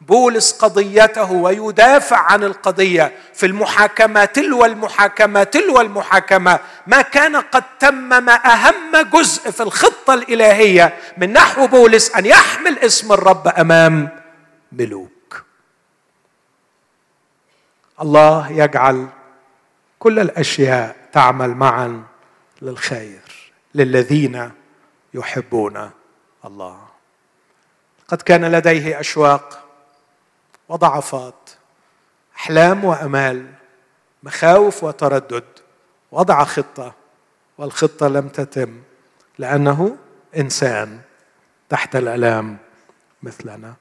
A: بولس قضيته ويدافع عن القضية في المحاكمه تلو المحاكمه تلو المحاكمه ما كان قد تمم أهم جزء في الخطة الإلهية من نحو بولس أن يحمل اسم الرب أمام ملوك. الله يجعل كل الأشياء تعمل معا للخير للذين يحبون الله. قد كان لديه أشواق وضعفات أحلام وأمال مخاوف وتردد وضع خطة والخطة لم تتم لأنه إنسان تحت الألام مثلنا.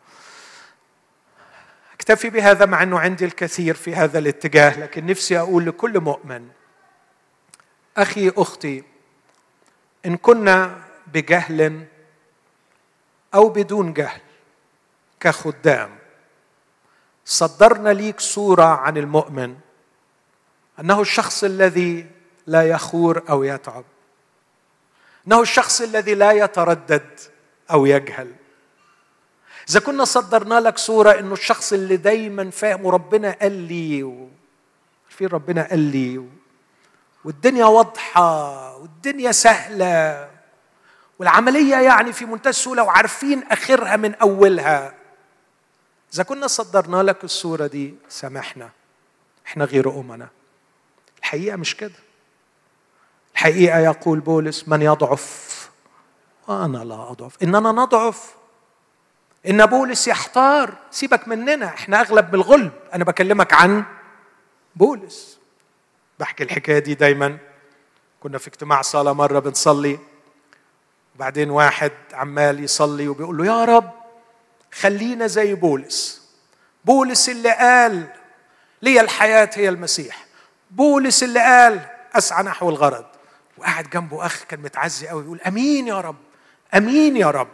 A: أكتفي بهذا مع أنه عندي الكثير في هذا الاتجاه لكن نفسي أقول لكل مؤمن أخي أختي إن كنا بجهل أو بدون جهل كخدام صدرنا ليك صوره عن المؤمن. أنه الشخص الذي لا يخور أو يتعب. أنه الشخص الذي لا يتردد أو يجهل. إذا كنا صدرنا لك صوره إنه الشخص اللي دايما فاهم وربنا قال لي في ربنا قال لي والدنيا واضحة والدنيا سهلة. والعملية يعني في منتهى السهولة وعارفين آخرها من أولها. إذا كنا صدرنا لك الصورة دي سامحنا. إحنا غير أمنا. الحقيقة مش كده. الحقيقة يقول بولس من يضعف؟ وأنا لا أضعف. إننا نضعف. إن بولس يحتار. سيبك مننا. إحنا أغلب بالغلب. أنا بكلمك عن بولس. بحكي الحكاية دي دايما. كنا في اجتماع صلاة مرة بنصلي. وبعدين واحد عمال يصلي وبيقول له يا رب. خلينا زي بولس. بولس اللي قال لي الحياة هي المسيح. بولس اللي قال أسعى نحو الغرض. وقاعد جنبه أخ كان متعزي قوي يقول أمين يا رب أمين يا رب.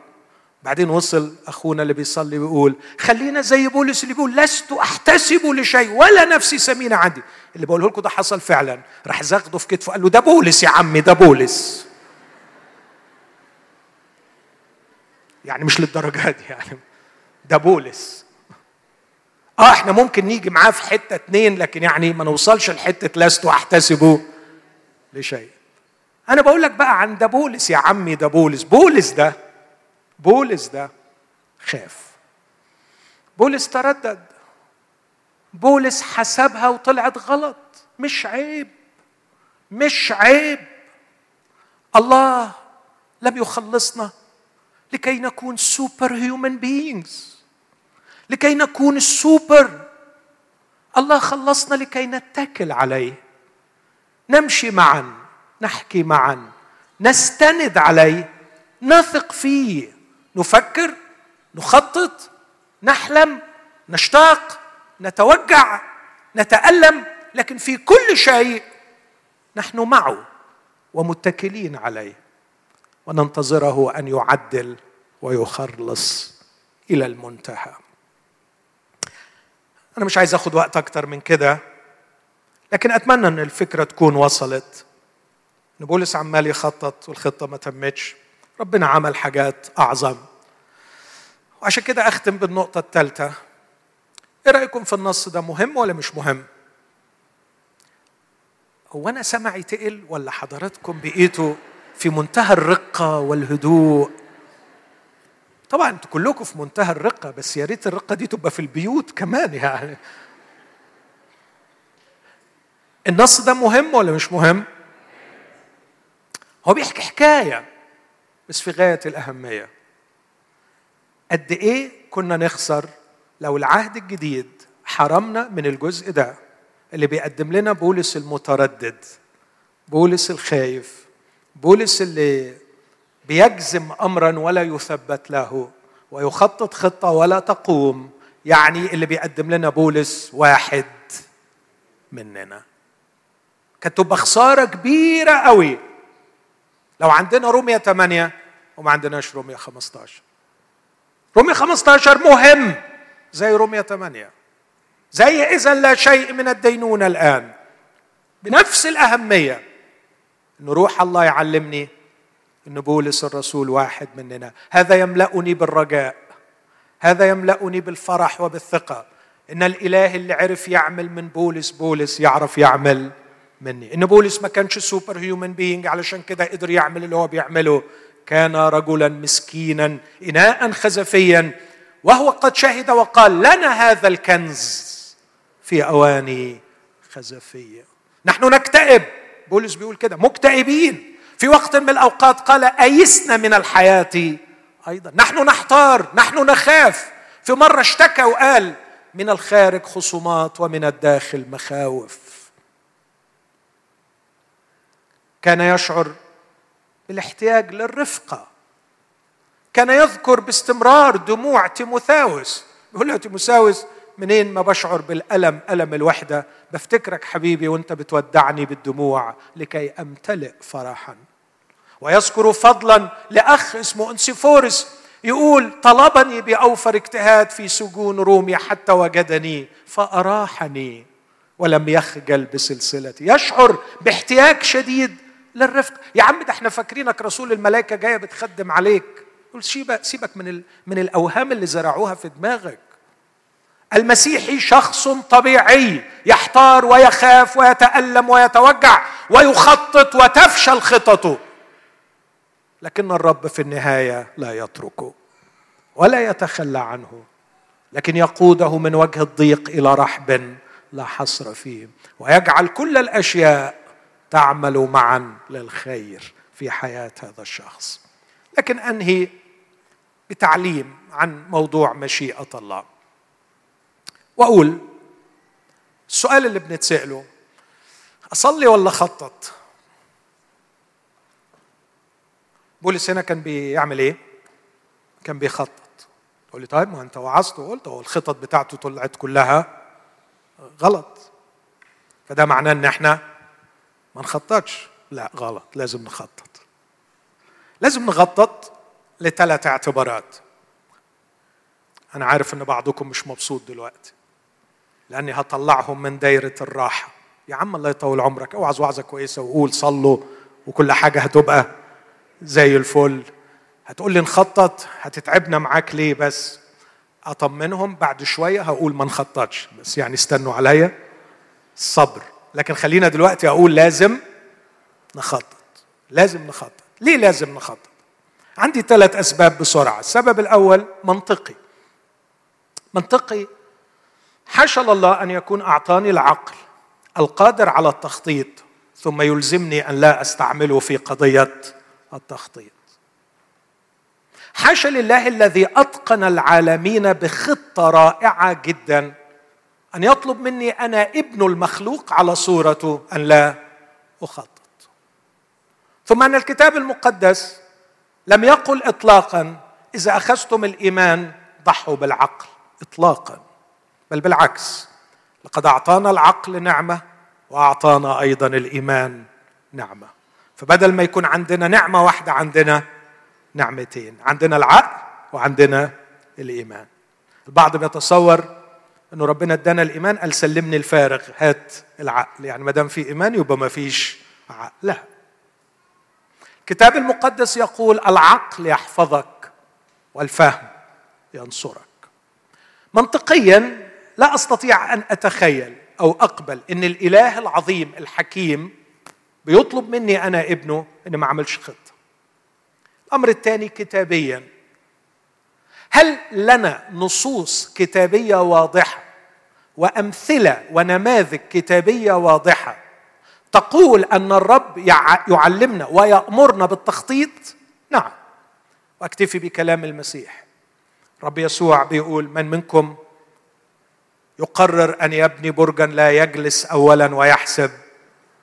A: بعدين وصل أخونا اللي بيصلي ويقول خلينا زي بولس اللي بيقول لست أحتسب لشيء ولا نفسي سمينة عندي. اللي بقوله لكم ده حصل فعلا. راح زغده في كتفه قال له ده بولس يا عمي ده بولس. يعني مش للدرجة دي يعني. ده بولس. آه إحنا ممكن نيجي معاه في حتة اتنين لكن يعني ما نوصلش لحتة لست احتسبه لشيء. أنا بقول لك بقى عن ده بولس يا عمي ده بولس. بولس ده بولس ده خاف. بولس تردد. بولس حسبها وطلعت غلط. مش عيب مش عيب. الله لم يخلصنا لكي نكون super human beings لكي نكون السوبر. الله خلصنا لكي نتكل عليه. نمشي معا نحكي معا نستند عليه نثق فيه. نفكر نخطط نحلم نشتاق نتوجع نتألم لكن في كل شيء نحن معه ومتكلين عليه. وننتظره أن يعدل ويخلص إلى المنتهى. أنا مش عايز أخد وقت أكتر من كده لكن أتمنى إن الفكرة تكون وصلت. ان بولس عمال يخطط والخطة ما تمتش. ربنا عمل حاجات أعظم. وعشان كده أختم بالنقطة الثالثة. إيه رأيكم في النص ده مهم ولا مش مهم؟ هو أنا سمعي تقل ولا حضراتكم بقيتوا في منتهى الرقة والهدوء؟ طبعا أنتوا كلكم في منتهى الرقة بس يا ريت الرقة دي تبقى في البيوت كمان يعني. النص ده مهم ولا مش مهم؟ هو بيحكي حكاية بس في غاية الأهمية. قد إيه كنا نخسر لو العهد الجديد حرمنا من الجزء ده؟ اللي بيقدم لنا بولس المتردد بولس الخايف بولس اللي بيجزم امرا ولا يثبت له ويخطط خطة ولا تقوم يعني اللي بيقدم لنا بولس واحد مننا. كانت تبقى خساره كبيرة قوي. لو عندنا رومية 8 وما عندناش رومية 15 رومية 15 مهم زي رومية 8 زي إذا لا شيء من الدينونة الآن. بنفس الأهمية أن روح الله يعلمني أن بولس الرسول واحد مننا. هذا يملأني بالرجاء. هذا يملأني بالفرح وبالثقة. إن الإله اللي عرف يعمل من بولس بولس يعرف يعمل مني. إن بولس ما كانش super human being علشان كده قدر يعمل اللي هو بيعمله كان رجلا مسكينا إناء خزفيا وهو قد شهد وقال لنا هذا الكنز في أواني خزفية. نحن نكتئب. بولس بيقول كده مكتئبين. في وقت من الأوقات قال أيسنا من الحياة أيضا. نحن نحتار نحن نخاف. في مرة اشتكى وقال من الخارج خصومات ومن الداخل مخاوف. كان يشعر بالاحتياج للرفقة. كان يذكر باستمرار دموع تيموثاوس. يقول له تيموثاوس منين ما بشعر بالألم ألم الوحدة. بفتكرك حبيبي وأنت بتودعني بالدموع لكي أمتلئ فرحا. ويذكر فضلا لأخ اسمه أنسيفورس يقول طلبني بأوفر اجتهاد في سجون روميا حتى وجدني فأراحني ولم يخجل بسلسلتي. يشعر باحتياج شديد للرفق. يا عم ده إحنا فاكرينك رسول الملائكة جاية بتخدم عليك. يقول سيبك سيبك من من الأوهام اللي زرعوها في دماغك. المسيحي شخص طبيعي يحتار ويخاف ويتألم ويتوجع ويخطط وتفشل خططه. لكن الرب في النهاية لا يتركه ولا يتخلى عنه. لكن يقوده من وجه الضيق إلى رحب لا حصر فيه. ويجعل كل الأشياء تعمل معا للخير في حياة هذا الشخص. لكن أنهي بتعليم عن موضوع مشيئة الله. وأقول السؤال اللي بنتسأله أصلي ولا اخطط بولس هنا كان بيعمل إيه؟ كان بيخطط. تقول لي طيب ما أنت وعظت وقلت هو الخطط بتاعته طلعت كلها غلط. فده معناه إن إحنا ما نخططش. لا غلط. لازم نخطط. لازم نخطط لثلاث اعتبارات. أنا عارف إن بعضكم مش مبسوط دلوقتي. لأني هطلعهم من دايرة الراحة. يا عم الله يطول عمرك. أوعظ وعظة كويسة وقول صلوا وكل حاجة هتبقى زي الفل. هتقول لي نخطط؟ هتتعبنا معاك ليه بس؟ أطمنهم بعد شوية هقول ما نخططش. بس يعني استنوا عليا. الصبر لكن خلينا دلوقتي أقول لازم نخطط. لازم نخطط. ليه لازم نخطط؟ عندي ثلاث أسباب بسرعة. السبب الأول منطقي. منطقي حاشا الله أن يكون أعطاني العقل القادر على التخطيط ثم يلزمني أن لا أستعمله في قضية التخطيط. حاشا لله الذي أتقن العالمين بخطة رائعة جدا أن يطلب مني أنا ابن المخلوق على صورته أن لا أخطط. ثم أن الكتاب المقدس لم يقل اطلاقا إذا أخذتم الإيمان ضحوا بالعقل اطلاقا. بل بالعكس لقد أعطانا العقل نعمة وأعطانا أيضا الإيمان نعمة. فبدل ما يكون عندنا نعمة واحدة عندنا نعمتين عندنا العقل وعندنا الإيمان. البعض بيتصور إنه ربنا ادانا الإيمان قال سلمني الفارغ هات العقل. يعني ما دام في إيمان يبقى ما فيش عقل. لا. الكتاب المقدس يقول العقل يحفظك والفهم ينصرك. منطقيا لا أستطيع أن أتخيل أو أقبل إن الإله العظيم الحكيم بيطلب مني أنا ابنه اني ما اعملش خطة. الأمر الثاني كتابيا. هل لنا نصوص كتابية واضحة وأمثلة ونماذج كتابية واضحة تقول أن الرب يعلمنا ويأمرنا بالتخطيط؟ نعم. وأكتفي بكلام المسيح. رب يسوع بيقول من منكم يقرر أن يبني برجا لا يجلس اولا ويحسب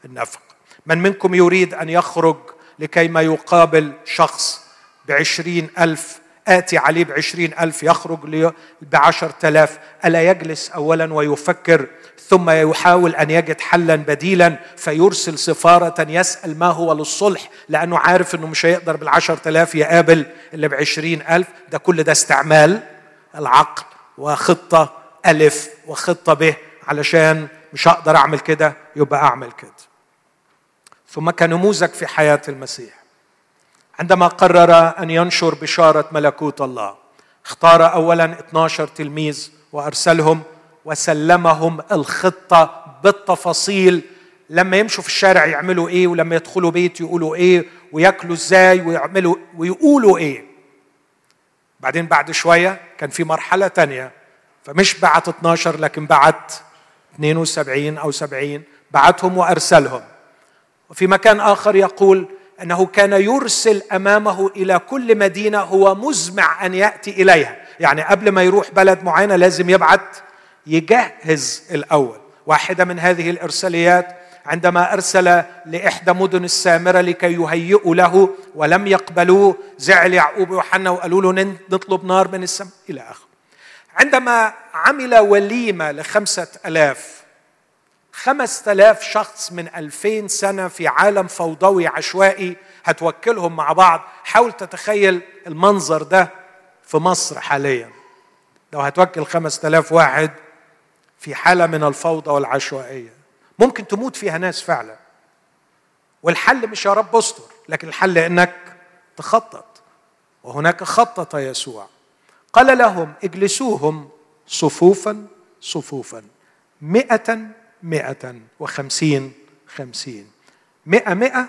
A: النفق. من منكم يريد أن يخرج لكي ما يقابل شخص بعشرين ألف آتي عليه بعشرين ألف يخرج بعشر تلاف ألا يجلس أولا ويفكر ثم يحاول أن يجد حلا بديلا فيرسل سفارة يسأل ما هو للصلح لأنه عارف أنه مش هيقدر بالعشر تلاف يقابل اللي بعشرين ألف. ده كل ده استعمال العقل وخطة ألف وخطة ب علشان مش هقدر أعمل كده يبقى أعمل كده. ثم كنموذج في حياة المسيح. عندما قرر أن ينشر بشارة ملكوت الله اختار أولا 12 تلميذ وأرسلهم وسلمهم الخطة بالتفاصيل. لما يمشوا في الشارع يعملوا إيه؟ ولما يدخلوا بيت يقولوا إيه؟ وياكلوا إزاي؟ ويعملوا ويقولوا إيه؟ بعدين بعد شوية كان في مرحلة تانية. فمش بعت 12 لكن بعت 72 أو 70 بعتهم وأرسلهم. وفي مكان آخر يقول أنه كان يرسل أمامه إلى كل مدينة هو مزمع أن يأتي إليها. يعني قبل ما يروح بلد معينة لازم يبعت يجهز الأول. واحدة من هذه الإرساليات عندما أرسل لإحدى مدن السامرة لكي يهيئوا له ولم يقبلوه زعل يعقوب ويوحنا وقالوا له نطلب نار من السماء. إلى آخره. عندما عمل وليمة لخمسة ألاف خمسة ألاف شخص من ألفين سنة في عالم فوضوي عشوائي هتوكلهم مع بعض. حاول تتخيل المنظر ده في مصر حاليا. لو هتوكل خمسة ألاف واحد في حالة من الفوضى والعشوائية ممكن تموت فيها ناس فعلا. والحل مش يا رب استر لكن الحل إنك تخطط. وهناك خطط يسوع. قال لهم اجلسوهم صفوفا صفوفا. مئة مئة وخمسين خمسين. مئة مئة.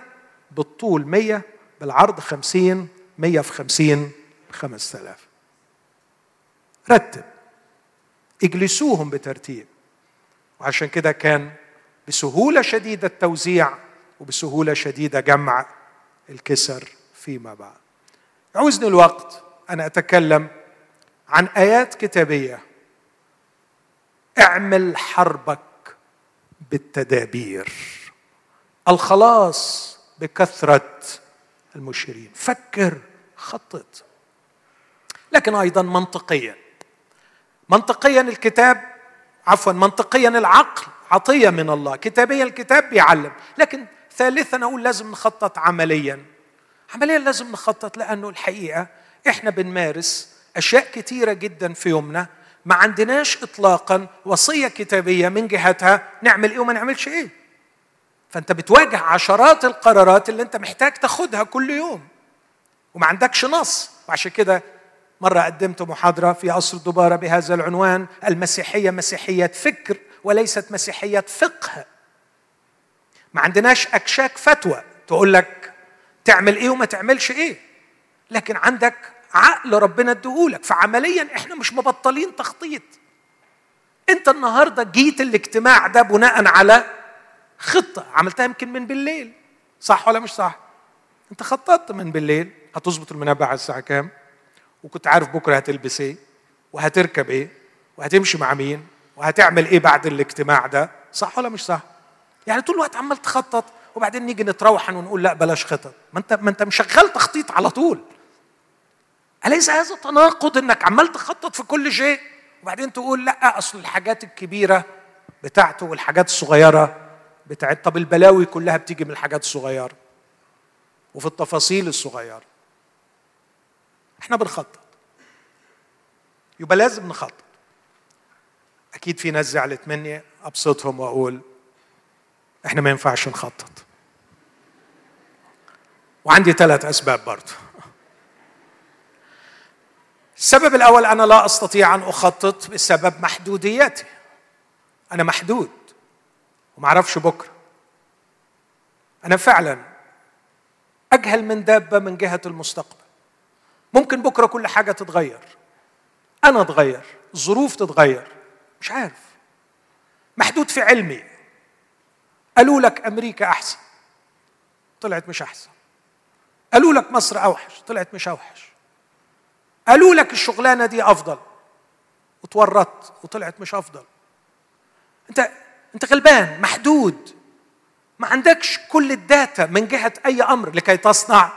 A: بالطول مية. بالعرض خمسين. مية في خمسين خمسة آلاف رتب. اجلسوهم بترتيب. وعشان كده كان بسهولة شديدة التوزيع وبسهولة شديدة جمع الكسر فيما بعد. عوزني الوقت أنا أتكلم عن آيات كتابية. اعمل حربك بالتدابير. الخلاص بكثرة المشيرين فكر خطط. لكن أيضا منطقيا. منطقيا الكتاب عفوا منطقيا العقل عطية من الله. كتابيا الكتاب بيعلم. لكن ثالثا أقول لازم نخطط عمليا. عمليا لازم نخطط لأنه الحقيقة إحنا بنمارس أشياء كثيرة جدا في يومنا ما عندناش اطلاقا وصية كتابية من جهتها نعمل إيه وما نعملش إيه. فأنت بتواجه عشرات القرارات اللي أنت محتاج تاخدها كل يوم وما عندكش نص. وعشان كده مرة قدمت محاضرة في قصر الدبارة بهذا العنوان المسيحية مسيحية فكر وليست مسيحية فقه. ما عندناش أكشاك فتوى تقول لك تعمل إيه وما تعملش إيه. لكن عندك عقل ربنا اديهولك. فعمليا إحنا مش مبطلين تخطيط. أنت النهارده جيت الاجتماع ده بناء على خطة. عملتها يمكن من بالليل. صح ولا مش صح؟ أنت خططت من بالليل. هتظبط المنبه على الساعة كام؟ وكنت عارف بكرة هتلبس إيه؟ وهتركب إيه؟ وهتمشي مع مين؟ وهتعمل إيه بعد الاجتماع ده؟ صح ولا مش صح؟ يعني طول الوقت عمال تخطط وبعدين نيجي نتروحن ونقول لا بلاش خطط. ما انت ما أنت مشغل تخطيط على طول. أليس هذا تناقض إنك عمال تخطط في كل شيء؟ وبعدين تقول لا أصل الحاجات الكبيرة بتاعته والحاجات الصغيرة بتاعت طب البلاوي كلها بتيجي من الحاجات الصغيرة وفي التفاصيل الصغيرة. إحنا بنخطط. يبقى لازم نخطط. أكيد في ناس زعلت مني أبسطهم وأقول إحنا ما ينفعش نخطط. وعندي ثلاث أسباب برضه. السبب الأول أنا لا أستطيع أن أخطط بسبب محدوديتي. أنا محدود وما أعرفش بكرة. أنا فعلا أجهل من دابة من جهة المستقبل. ممكن بكرة كل حاجة تتغير. أنا أتغير. الظروف تتغير. مش عارف. محدود في علمي. قالوا لك أمريكا أحسن. طلعت مش أحسن. قالوا لك مصر أوحش. طلعت مش أوحش. قالوا لك الشغلانة دي أفضل. وتورطت وطلعت مش أفضل. أنت أنت غلبان محدود. ما عندكش كل الداتا من جهة أي أمر لكي تصنع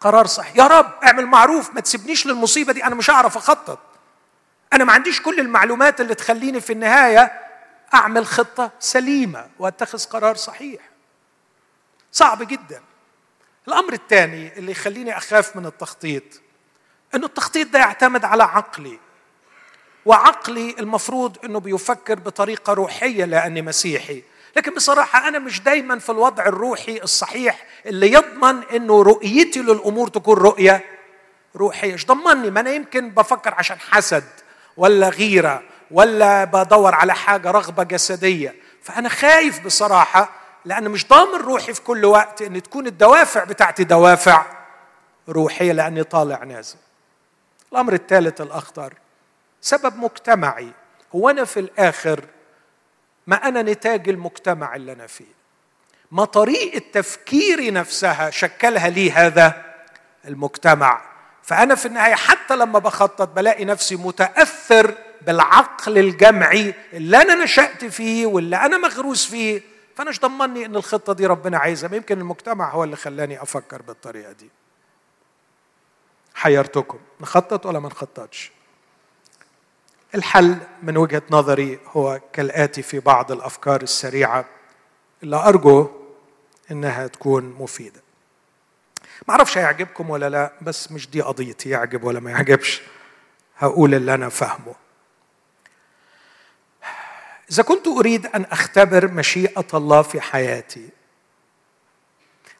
A: قرار صح يا رب اعمل معروف ما تسيبنيش للمصيبة دي. أنا مش هعرف أخطط. أنا ما عنديش كل المعلومات اللي تخليني في النهاية أعمل خطة سليمة وأتخذ قرار صحيح. صعب جدا. الأمر الثاني اللي يخليني أخاف من التخطيط إنه التخطيط ده يعتمد على عقلي وعقلي المفروض إنه بيفكر بطريقة روحية لأني مسيحي. لكن بصراحة أنا مش دايما في الوضع الروحي الصحيح اللي يضمن إنه رؤيتي للأمور تكون رؤية روحية. إيش ضمني ما أنا يمكن بفكر عشان حسد ولا غيرة ولا بدور على حاجة رغبة جسدية. فأنا خايف بصراحة لأن مش ضامن روحي في كل وقت إن تكون الدوافع بتاعتي دوافع روحية لأني طالع نازل. الأمر الثالث الأخطر. سبب مجتمعي. هو أنا في الآخر ما أنا نتاج المجتمع اللي أنا فيه. ما طريقة تفكيري نفسها شكلها لي هذا المجتمع. فأنا في النهاية حتى لما بخطط بلاقي نفسي متأثر بالعقل الجمعي اللي أنا نشأت فيه واللي أنا مغروس فيه. فأنا مش ضمني إن الخطة دي ربنا عايزها؟ يمكن المجتمع هو اللي خلاني أفكر بالطريقة دي. حيرتكم. نخطط ولا ما نخططش؟ الحل من وجهة نظري هو كالآتي في بعض الأفكار السريعة اللي أرجو إنها تكون مفيدة. ما أعرفش هيعجبكم ولا لا بس مش دي قضيتي يعجب ولا ما يعجبش. هقول اللي أنا فاهمه. إذا كنت أريد أن أختبر مشيئة الله في حياتي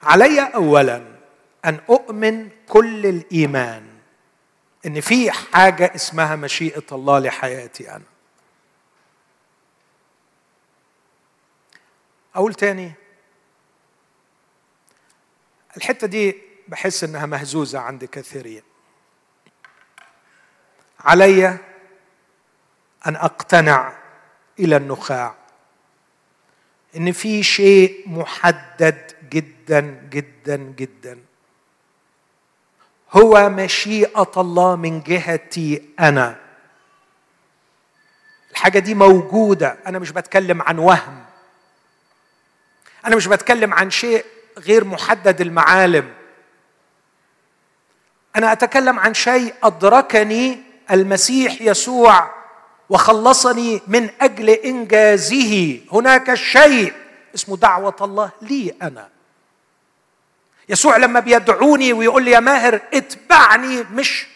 A: علي اولا أن أؤمن كل الإيمان إن في حاجة اسمها مشيئة الله لحياتي أنا. أقول تاني الحتة دي بحس إنها مهزوزة عند كثيرين. علي أن أقتنع إلى النخاع. إن في شيء محدد جدا جدا جدا. هو مشيئة الله من جهتي أنا. الحاجة دي موجودة. أنا مش بتكلم عن وهم. أنا مش بتكلم عن شيء غير محدد المعالم. أنا أتكلم عن شيء أدركني المسيح يسوع وخلصني من أجل إنجازه. هناك شيء اسمه دعوة الله لي أنا. يسوع لما بيدعوني ويقول لي يا ماهر اتبعني مش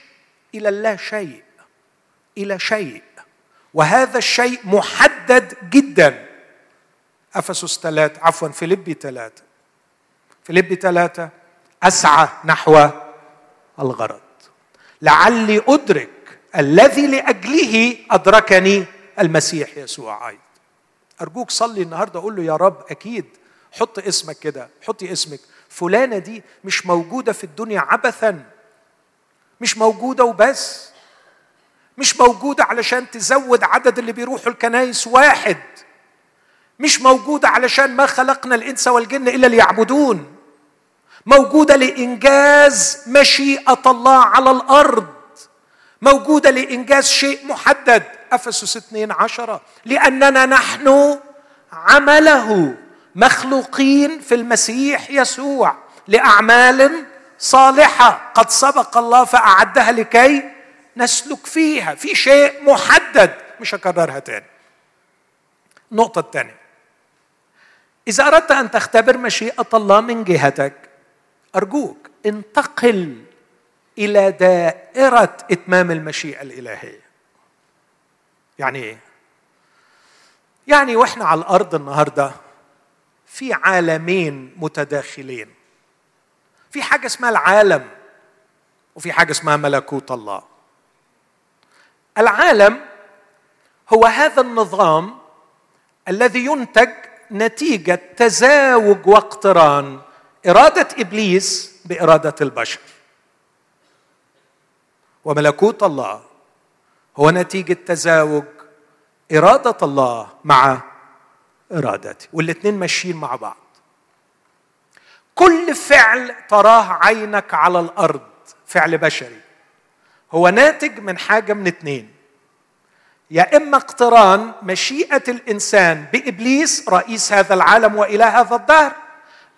A: إلى اللا شيء إلى شيء. وهذا الشيء محدد جدا. أفسس ثلاثة عفوا فيليبي ثلاثة. فيليبي ثلاثة أسعى نحو الغرض. لعلي أدرك الذي لأجله أدركني المسيح يسوع. أيضا أرجوك صلي النهارده قول له يا رب أكيد. حط اسمك كده. حطي اسمك. فلانة دي مش موجودة في الدنيا عبثا مش موجودة وبس مش موجودة علشان تزود عدد اللي بيروحوا الكنايس واحد مش موجودة علشان ما خلقنا الإنس والجن إلا ليعبدون موجودة لإنجاز مشيئة الله على الأرض موجودة لإنجاز شيء محدد أفسس 2 عشرة لأننا نحن عمله. مخلوقين في المسيح يسوع لأعمال صالحة. قد سبق الله فأعدها لكي نسلك فيها. في شيء محدد مش هكررها تاني. النقطة الثانية إذا أردت أن تختبر مشيئة الله من جهتك أرجوك انتقل إلى دائرة إتمام المشيئة الإلهية. يعني إيه؟ يعني وإحنا على الأرض النهارده في عالمين متداخلين. في حاجة اسمها العالم وفي حاجة اسمها ملكوت الله. العالم هو هذا النظام الذي ينتج نتيجة تزاوج واقتران إرادة إبليس بإرادة البشر. وملكوت الله هو نتيجة تزاوج إرادة الله مع إرادتي والاثنين ماشيين مع بعض. كل فعل تراه عينك على الأرض فعل بشري. هو ناتج من حاجة من اثنين يا إما اقتران مشيئة الإنسان بإبليس رئيس هذا العالم وإله هذا الدهر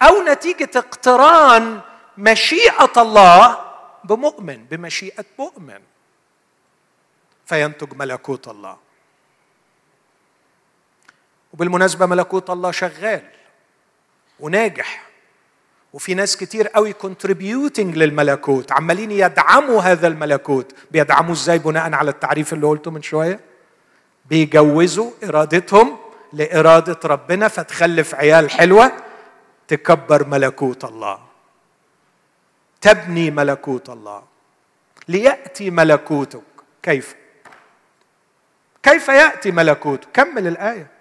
A: أو نتيجة اقتران مشيئة الله بمؤمن بمشيئة مؤمن. فينتج ملكوت الله. وبالمناسبة ملكوت الله شغال وناجح. وفي ناس كتير قوي كونتريبيوتنج للملكوت عمالين يدعموا هذا الملكوت. بيدعموه إزاي؟ بناء على التعريف اللي قلته من شوية. بيجوزوا إرادتهم لإرادة ربنا فتخلف عيال حلوة تكبر ملكوت الله. تبني ملكوت الله. ليأتي ملكوتك. كيف؟ كيف يأتي ملكوتك كمل الآية.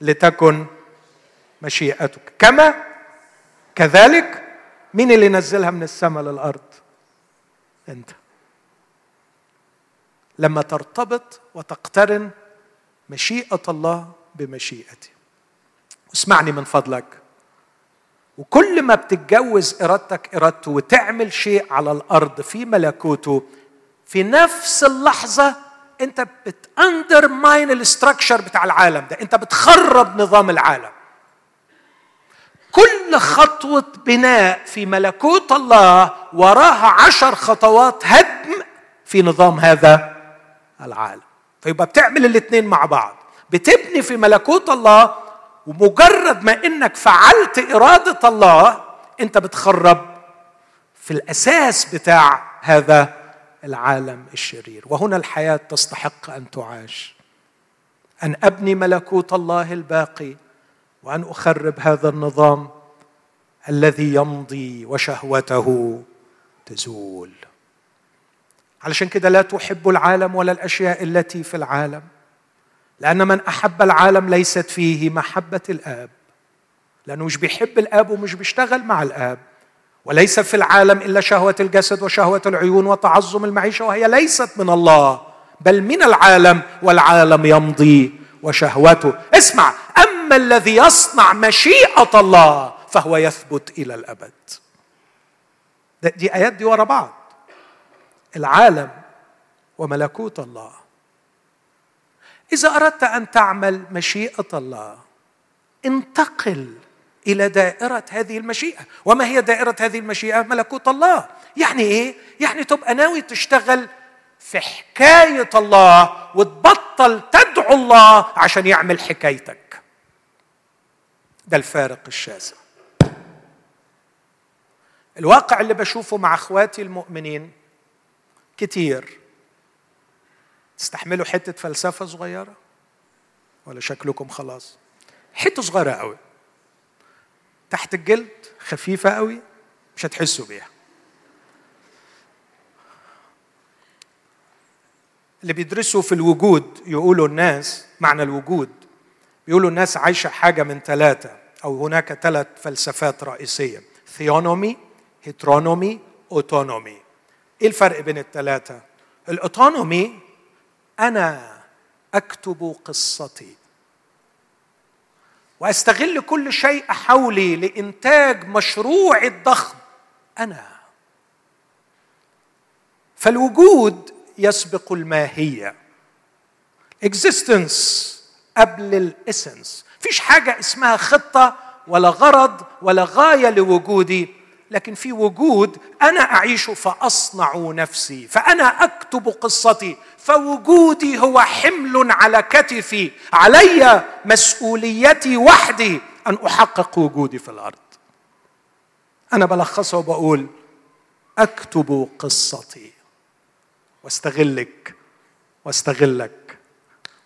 A: لتكن مشيئتك. كما كذلك مين اللي نزلها من السماء للأرض؟ أنت. لما ترتبط وتقترن مشيئة الله بمشيئتي. اسمعني من فضلك. وكل ما بتتجوز إرادتك إرادته وتعمل شيء على الأرض في ملكوته في نفس اللحظة انت بت undermine ال structure بتاع العالم ده. انت بتخرب نظام العالم. كل خطوة بناء في ملكوت الله وراها عشر خطوات هدم في نظام هذا العالم. فيبقى بتعمل الاثنين مع بعض. بتبني في ملكوت الله ومجرد ما إنك فعلت إرادة الله انت بتخرب في الأساس بتاع هذا العالم الشرير. وهنا الحياة تستحق أن تعاش. أن أبني ملكوت الله الباقي وأن أخرب هذا النظام الذي يمضي وشهوته تزول. علشان كده لا تحب العالم ولا الأشياء التي في العالم لأن من أحب العالم ليست فيه محبة الآب. لأنه مش بيحب الآب ومش بيشتغل مع الآب. وليس في العالم إلا شهوة الجسد وشهوة العيون وتعظم المعيشة وهي ليست من الله بل من العالم والعالم يمضي وشهوته. اسمع أما الذي يصنع مشيئة الله فهو يثبت إلى الأبد. دي آيات دي ورا بعض. العالم وملكوت الله. إذا أردت أن تعمل مشيئة الله انتقل إلى دائرة هذه المشيئة. وما هي دائرة هذه المشيئة؟ ملكوت الله. يعني إيه؟ يعني تبقى ناوي تشتغل في حكاية الله وتبطل تدعو الله عشان يعمل حكايتك. ده الفارق الشاسع الواقع اللي بشوفه مع أخواتي المؤمنين كتير. تستحملوا حتة فلسفة صغيرة؟ ولا شكلكم خلاص؟ حتة صغيرة قوي. تحت الجلد خفيفة قوي مش هتحسوا بيها. اللي بيدرسوا في الوجود يقولوا الناس معنى الوجود بيقولوا الناس عايشة حاجة من ثلاثة أو هناك ثلاث فلسفات رئيسية theonomy heteronomy autonomy إيه الفرق بين الثلاثة؟ ال autonomy أنا أكتب قصتي. وأستغل كل شيء حولي لإنتاج مشروعي الضخم. أنا. فالوجود يسبق الماهية. Existence قبل ال essence فيش حاجة اسمها خطة ولا غرض ولا غاية لوجودي لكن في وجود أنا اعيش فأصنع نفسي فأنا أكتب قصتي فوجودي هو حمل على كتفي علي مسؤوليتي وحدي أن أحقق وجودي في الأرض. أنا بلخصها وبقول أكتب قصتي. واستغلك واستغلك.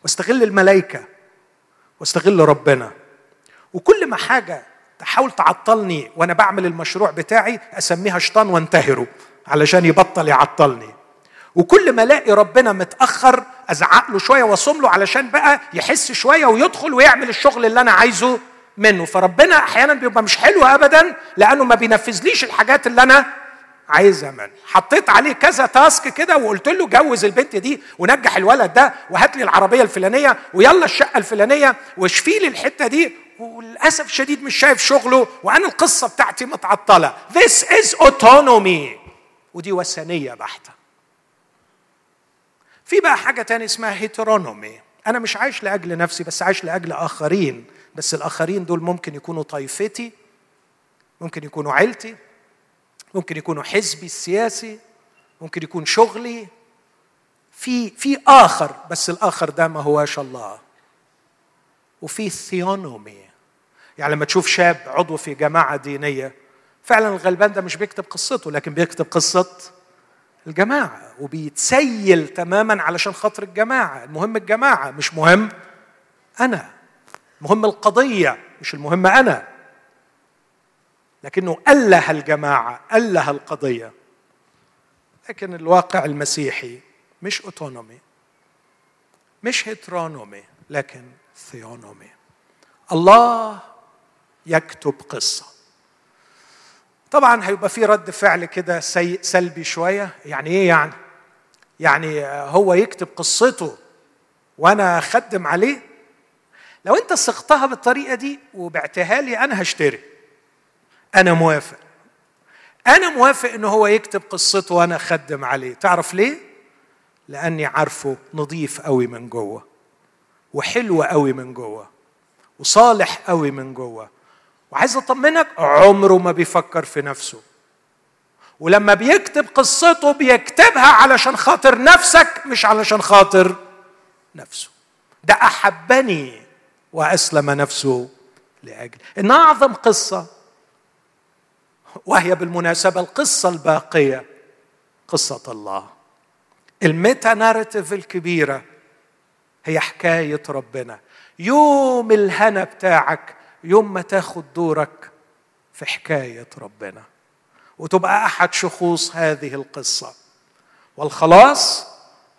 A: واستغل الملائكة. واستغل ربنا. وكل ما حاجة تحاول تعطلني وأنا بعمل المشروع بتاعي أسميها شيطان وانتهره علشان يبطل يعطلني. وكل ما ألاقي ربنا متأخر أزعق له شوية وأصم له علشان بقى يحس شوية ويدخل ويعمل الشغل اللي أنا عايزه منه. فربنا أحيانا بيبقى مش حلو ابدا لأنه ما بينفذليش الحاجات اللي أنا عايزها منه. حطيت عليه كذا تاسك كده وقلت له جوز البنت دي ونجح الولد ده وهات لي العربية الفلانية ويلا الشقة الفلانية واشفي لي الحتة دي. وللأسف الشديد مش شايف شغله وأنا القصة بتاعتي متعطلة. This is autonomy. ودي وثنية بحتة. في بقى حاجة تانية اسمها هيترونومي أنا مش عايش لأجل نفسي بس عايش لأجل آخرين. بس الآخرين دول ممكن يكونوا طائفتي ممكن يكونوا عيلتي ممكن يكونوا حزبي السياسي ممكن يكون شغلي. في في آخر بس الآخر ده ما هواش الله. وفي ثيونومي يعني لما تشوف شاب عضو في جماعة دينية فعلا الغلبان ده مش بيكتب قصته لكن بيكتب قصة الجماعة وبيتسيل تماما علشان خاطر الجماعة. المهم الجماعة مش مهم أنا. مهم القضية مش المهم أنا. لكنه اله الجماعة اله القضية. لكن الواقع المسيحي مش autonomy مش heteronomy لكن theonomy. الله يكتب قصة. طبعا هيبقى في رد فعل كده سلبي شوية. يعني إيه يعني؟ يعني هو يكتب قصته وأنا أخدم عليه. لو أنت صغتها بالطريقة دي وبعتها لي أنا هشتري. أنا موافق. أنا موافق إن هو يكتب قصته وأنا أخدم عليه. تعرف ليه؟ لأني عارفه نظيف قوي من جوه وحلو قوي من جوه وصالح قوي من جوه وعايز أطمنك عمره ما بيفكر في نفسه. ولما بيكتب قصته بيكتبها علشان خاطر نفسك مش علشان خاطر نفسه. ده أحبني وأسلم نفسه لأجل. إن أعظم قصة وهي بالمناسبة القصة الباقية قصة الله. الميتا ناريتيف الكبيرة هي حكاية ربنا. يوم الهنا بتاعك يوم ما تاخد دورك في حكاية ربنا. وتبقى أحد شخوص هذه القصة. والخلاص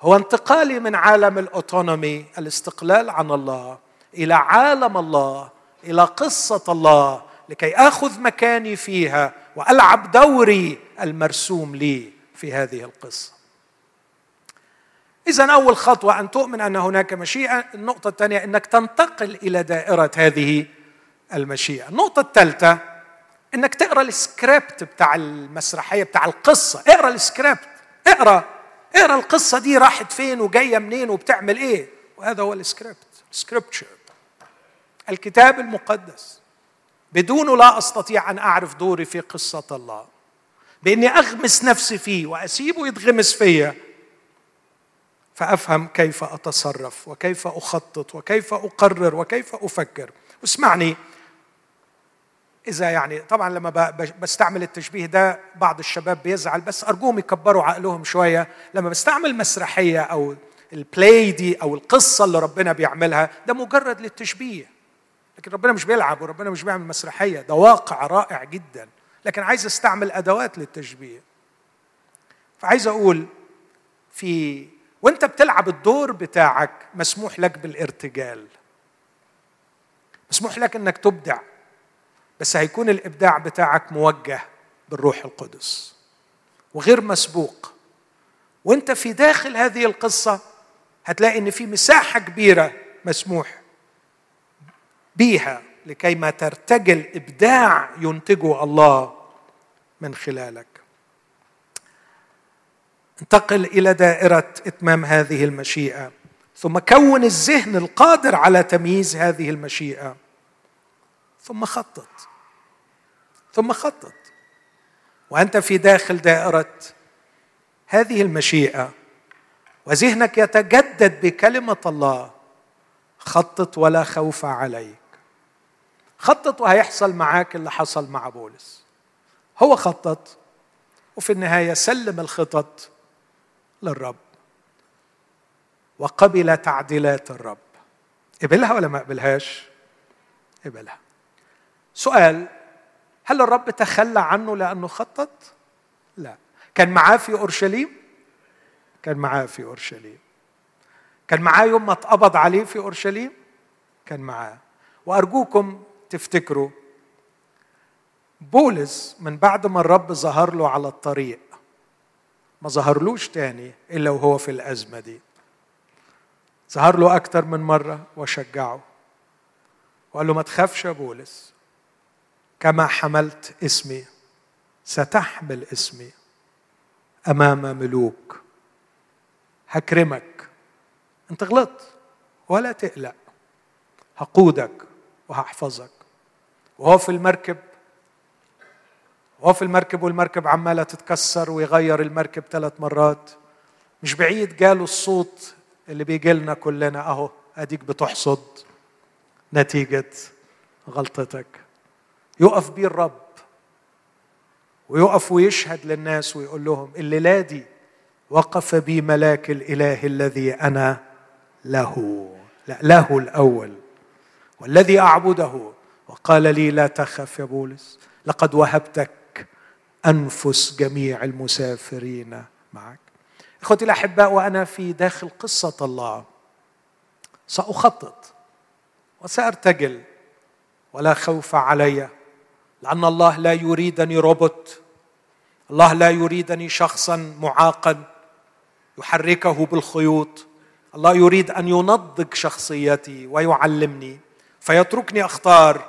A: هو انتقالي من عالم الأوتونومي الاستقلال عن الله إلى عالم الله إلى قصة الله لكي آخذ مكاني فيها وألعب دوري المرسوم لي في هذه القصة. إذا أول خطوة أن تؤمن أن هناك مشيئة، النقطة الثانية أنك تنتقل إلى دائرة هذه المشيئة، النقطة الثالثة أنك تقرأ السكريبت بتاع المسرحية بتاع القصة، اقرأ السكريبت، اقرأ. اقرأ القصة دي راحت فين وجاية منين وبتعمل إيه، وهذا هو ال script، scripture الكتاب المقدس. بدونه لا أستطيع أن أعرف دوري في قصة الله. بإني أغمس نفسي فيه وأسيبه يتغمس فيا. فأفهم كيف أتصرف وكيف أخطط وكيف أقرر وكيف أفكر. واسمعني. إذا يعني طبعا لما بستعمل التشبيه ده بعض الشباب بيزعل بس أرجوهم يكبروا عقلهم شوية. لما بستعمل مسرحية أو البلاي دي أو القصة اللي ربنا بيعملها ده مجرد للتشبيه. لكن ربنا مش بيلعب وربنا مش بيعمل مسرحية. ده واقع رائع جدا. لكن عايز أستعمل أدوات للتشبيه. فعايز أقول في وأنت بتلعب الدور بتاعك مسموح لك بالارتجال. مسموح لك إنك تبدع. بس هيكون الإبداع بتاعك موجه بالروح القدس وغير مسبوق. وانت في داخل هذه القصة هتلاقي إن في مساحة كبيرة مسموح بيها لكي ما ترتجل إبداع ينتجه الله من خلالك. انتقل إلى دائرة إتمام هذه المشيئة ثم كون الذهن القادر على تمييز هذه المشيئة ثم خطط. ثم خطط. وأنت في داخل دائرة هذه المشيئة وذهنك يتجدد بكلمة الله خطط ولا خوف عليك. خطط وهيحصل معاك اللي حصل مع بولس. هو خطط وفي النهاية سلم الخطط للرب. وقبل تعديلات الرب. قبلها ولا ما قبلهاش؟ قبلها. سؤال هل الرب تخلى عنه لأنه خطط؟ لا. كان معاه في أورشليم؟ كان معاه في أورشليم. كان معاه يوم ما اتقبض عليه في أورشليم؟ كان معاه. وأرجوكم تفتكروا بولس من بعد ما الرب ظهر له على الطريق ما ظهرلوش تاني إلا وهو في الأزمة دي. ظهر له أكتر من مرة وشجعه. وقال له ما تخافش يا بولس كما حملت اسمي ستحمل اسمي أمام ملوك. هكرمك. أنت غلطت. ولا تقلق. هقودك وهحفظك. وهو في المركب. وهو في المركب والمركب عمالة تتكسر ويغير المركب ثلاث مرات. مش بعيد جاله الصوت اللي بيجي لنا كلنا. أهو أديك بتحصد نتيجة غلطتك. يقف بيه الرب ويقف ويشهد للناس ويقول لهم الليلة دي وقف بي ملاك الإله الذي أنا له. لا له الأول والذي أعبده. وقال لي لا تخف يا بولس لقد وهبتك أنفس جميع المسافرين معك. إخوتي الأحباء وأنا في داخل قصة الله. سأخطط وسأرتجل ولا خوف علي. لأن الله لا يريدني روبوت. الله لا يريدني شخصا معاقا. يحركه بالخيوط. الله يريد أن ينضج شخصيتي ويعلمني. فيتركني أختار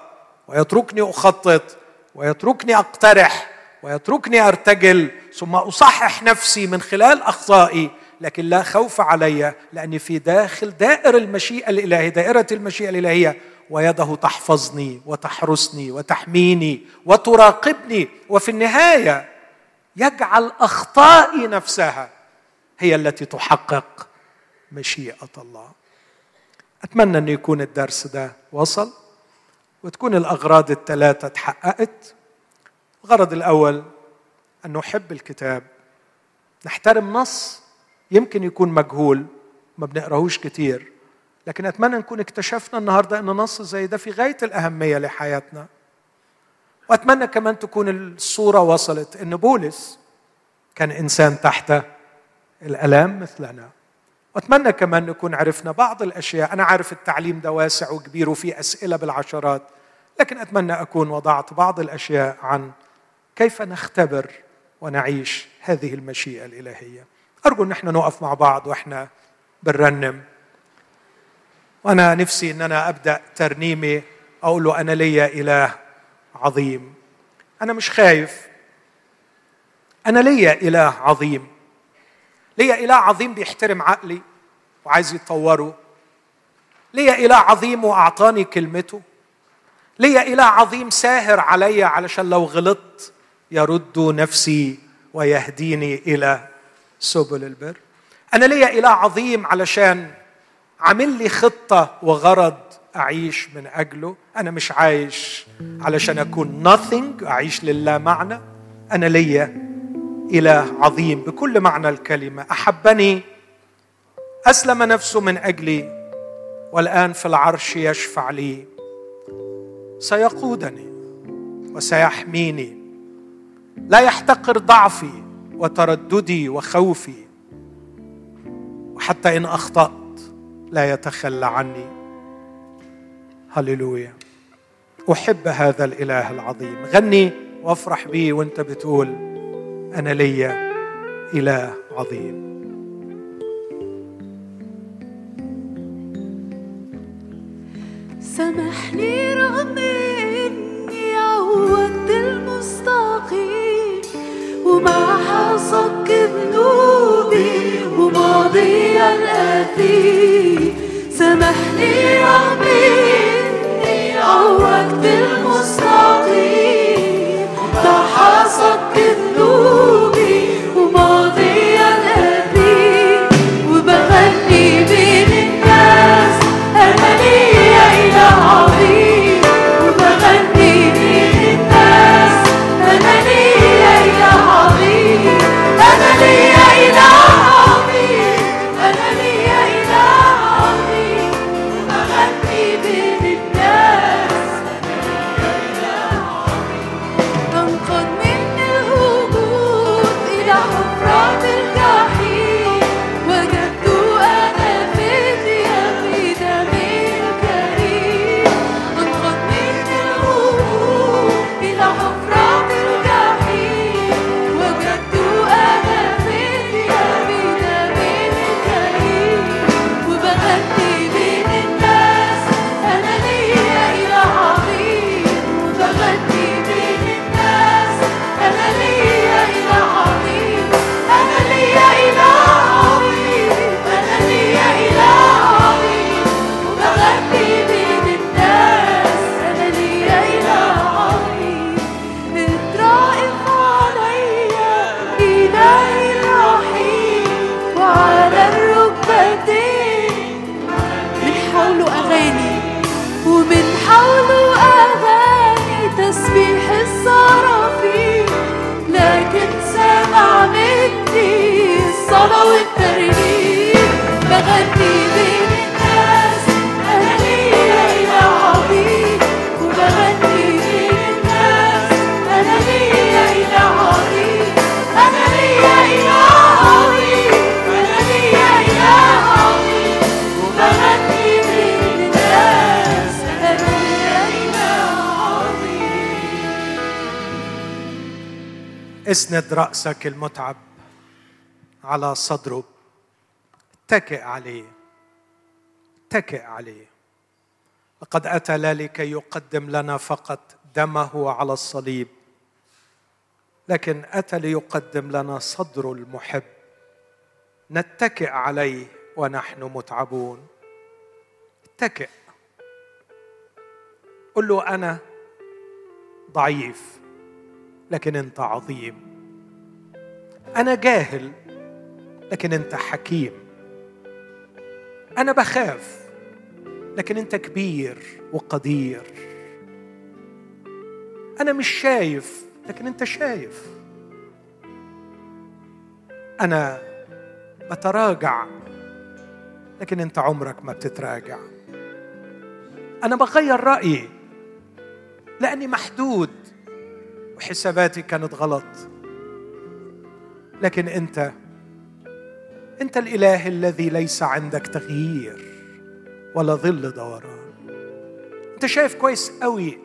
A: ويتركني أخطط ويتركني أقترح ويتركني أرتجل. ثم أصحح نفسي من خلال أخطائي لكن لا خوف علي لأني في داخل دائر المشيئة الإلهية دائرة المشيئة الإلهية. ويده تحفظني وتحرسني وتحميني وتراقبني. وفي النهاية يجعل أخطائي نفسها هي التي تحقق مشيئة الله. أتمنى أن يكون الدرس ده وصل وتكون الأغراض الثلاثة تحققت الغرض الأول أن نحب الكتاب. نحترم نص يمكن يكون مجهول ما بنقراهوش كتير. لكن أتمنى نكون اكتشفنا النهارده أن نص زي ده في غاية الأهمية لحياتنا. وأتمنى كمان تكون الصورة وصلت أن بولس كان إنسان تحت الألام مثلنا. وأتمنى كمان نكون عرفنا بعض الأشياء. أنا عارف التعليم ده واسع وكبير وفيه أسئلة بالعشرات لكن أتمنى أكون وضعت بعض الأشياء عن كيف نختبر ونعيش هذه المشيئة الإلهية. أرجو أن إحنا نقف مع بعض وإحنا بنرنم وأنا نفسي إن أنا أبدأ ترنيمي أقول له أنا ليا إله عظيم. أنا مش خايف. أنا ليا إله عظيم. ليا إله عظيم بيحترم عقلي وعايز يطوره ليا إله عظيم وأعطاني كلمته. ليا إله عظيم ساهر عليا علشان لو غلطت يرد نفسي ويهديني إلى سبل البر. أنا ليا إله عظيم علشان عامل لي خطة وغرض أعيش من أجله. أنا مش عايش علشان أكون nothing أعيش لله معنى. أنا ليا إله عظيم بكل معنى الكلمة. أحبني أسلم نفسه من أجلي والآن في العرش يشفع لي. سيقودني وسيحميني. لا يحتقر ضعفي وترددي وخوفي. حتى إن أخطأت لا يتخلى عني. هللويا. أحب هذا الإله العظيم. غني وافرح بيه وانت بتقول أنا ليا إله عظيم.
B: سامحني رغم إني عودت المستقيم ومع حصك ذنوبي سامحني رغم اني عودت المستقيم ومع حصك
A: اسند رأسك المتعب على صدره. اتكئ عليه. اتكئ عليه. لقد أتى لا لكي يقدم لنا فقط دمه على الصليب لكن أتى ليقدم لنا صدره المحب. نتكئ عليه ونحن متعبون. اتكئ. قل له أنا ضعيف. لكن أنت عظيم. أنا جاهل لكن أنت حكيم. أنا بخاف لكن أنت كبير وقدير. أنا مش شايف لكن أنت شايف. أنا بتراجع لكن أنت عمرك ما بتتراجع. أنا بغير رأيي لأني محدود. وحساباتي كانت غلط. لكن أنت أنت الإله الذي ليس عندك تغيير ولا ظل دوران. أنت شايف كويس قوي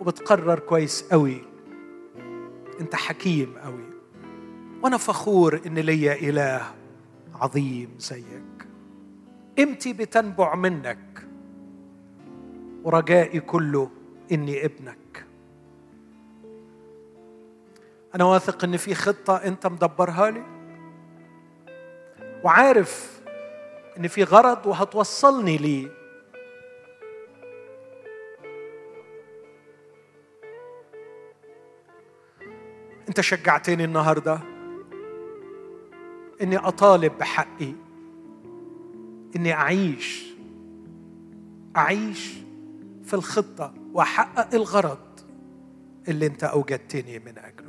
A: وبتقرر كويس قوي أنت حكيم قوي وأنا فخور إن ليا إله عظيم زيك. قيمتي بتنبع منك. ورجائي كله إني ابنك. أنا واثق ان في خطة أنت مدبرها لي. وعارف ان في غرض وهتوصلني ليه أنت شجعتني النهارده إني أطالب بحقي. إني أعيش أعيش في الخطة. واحقق الغرض اللي انت اوجدتني من اجله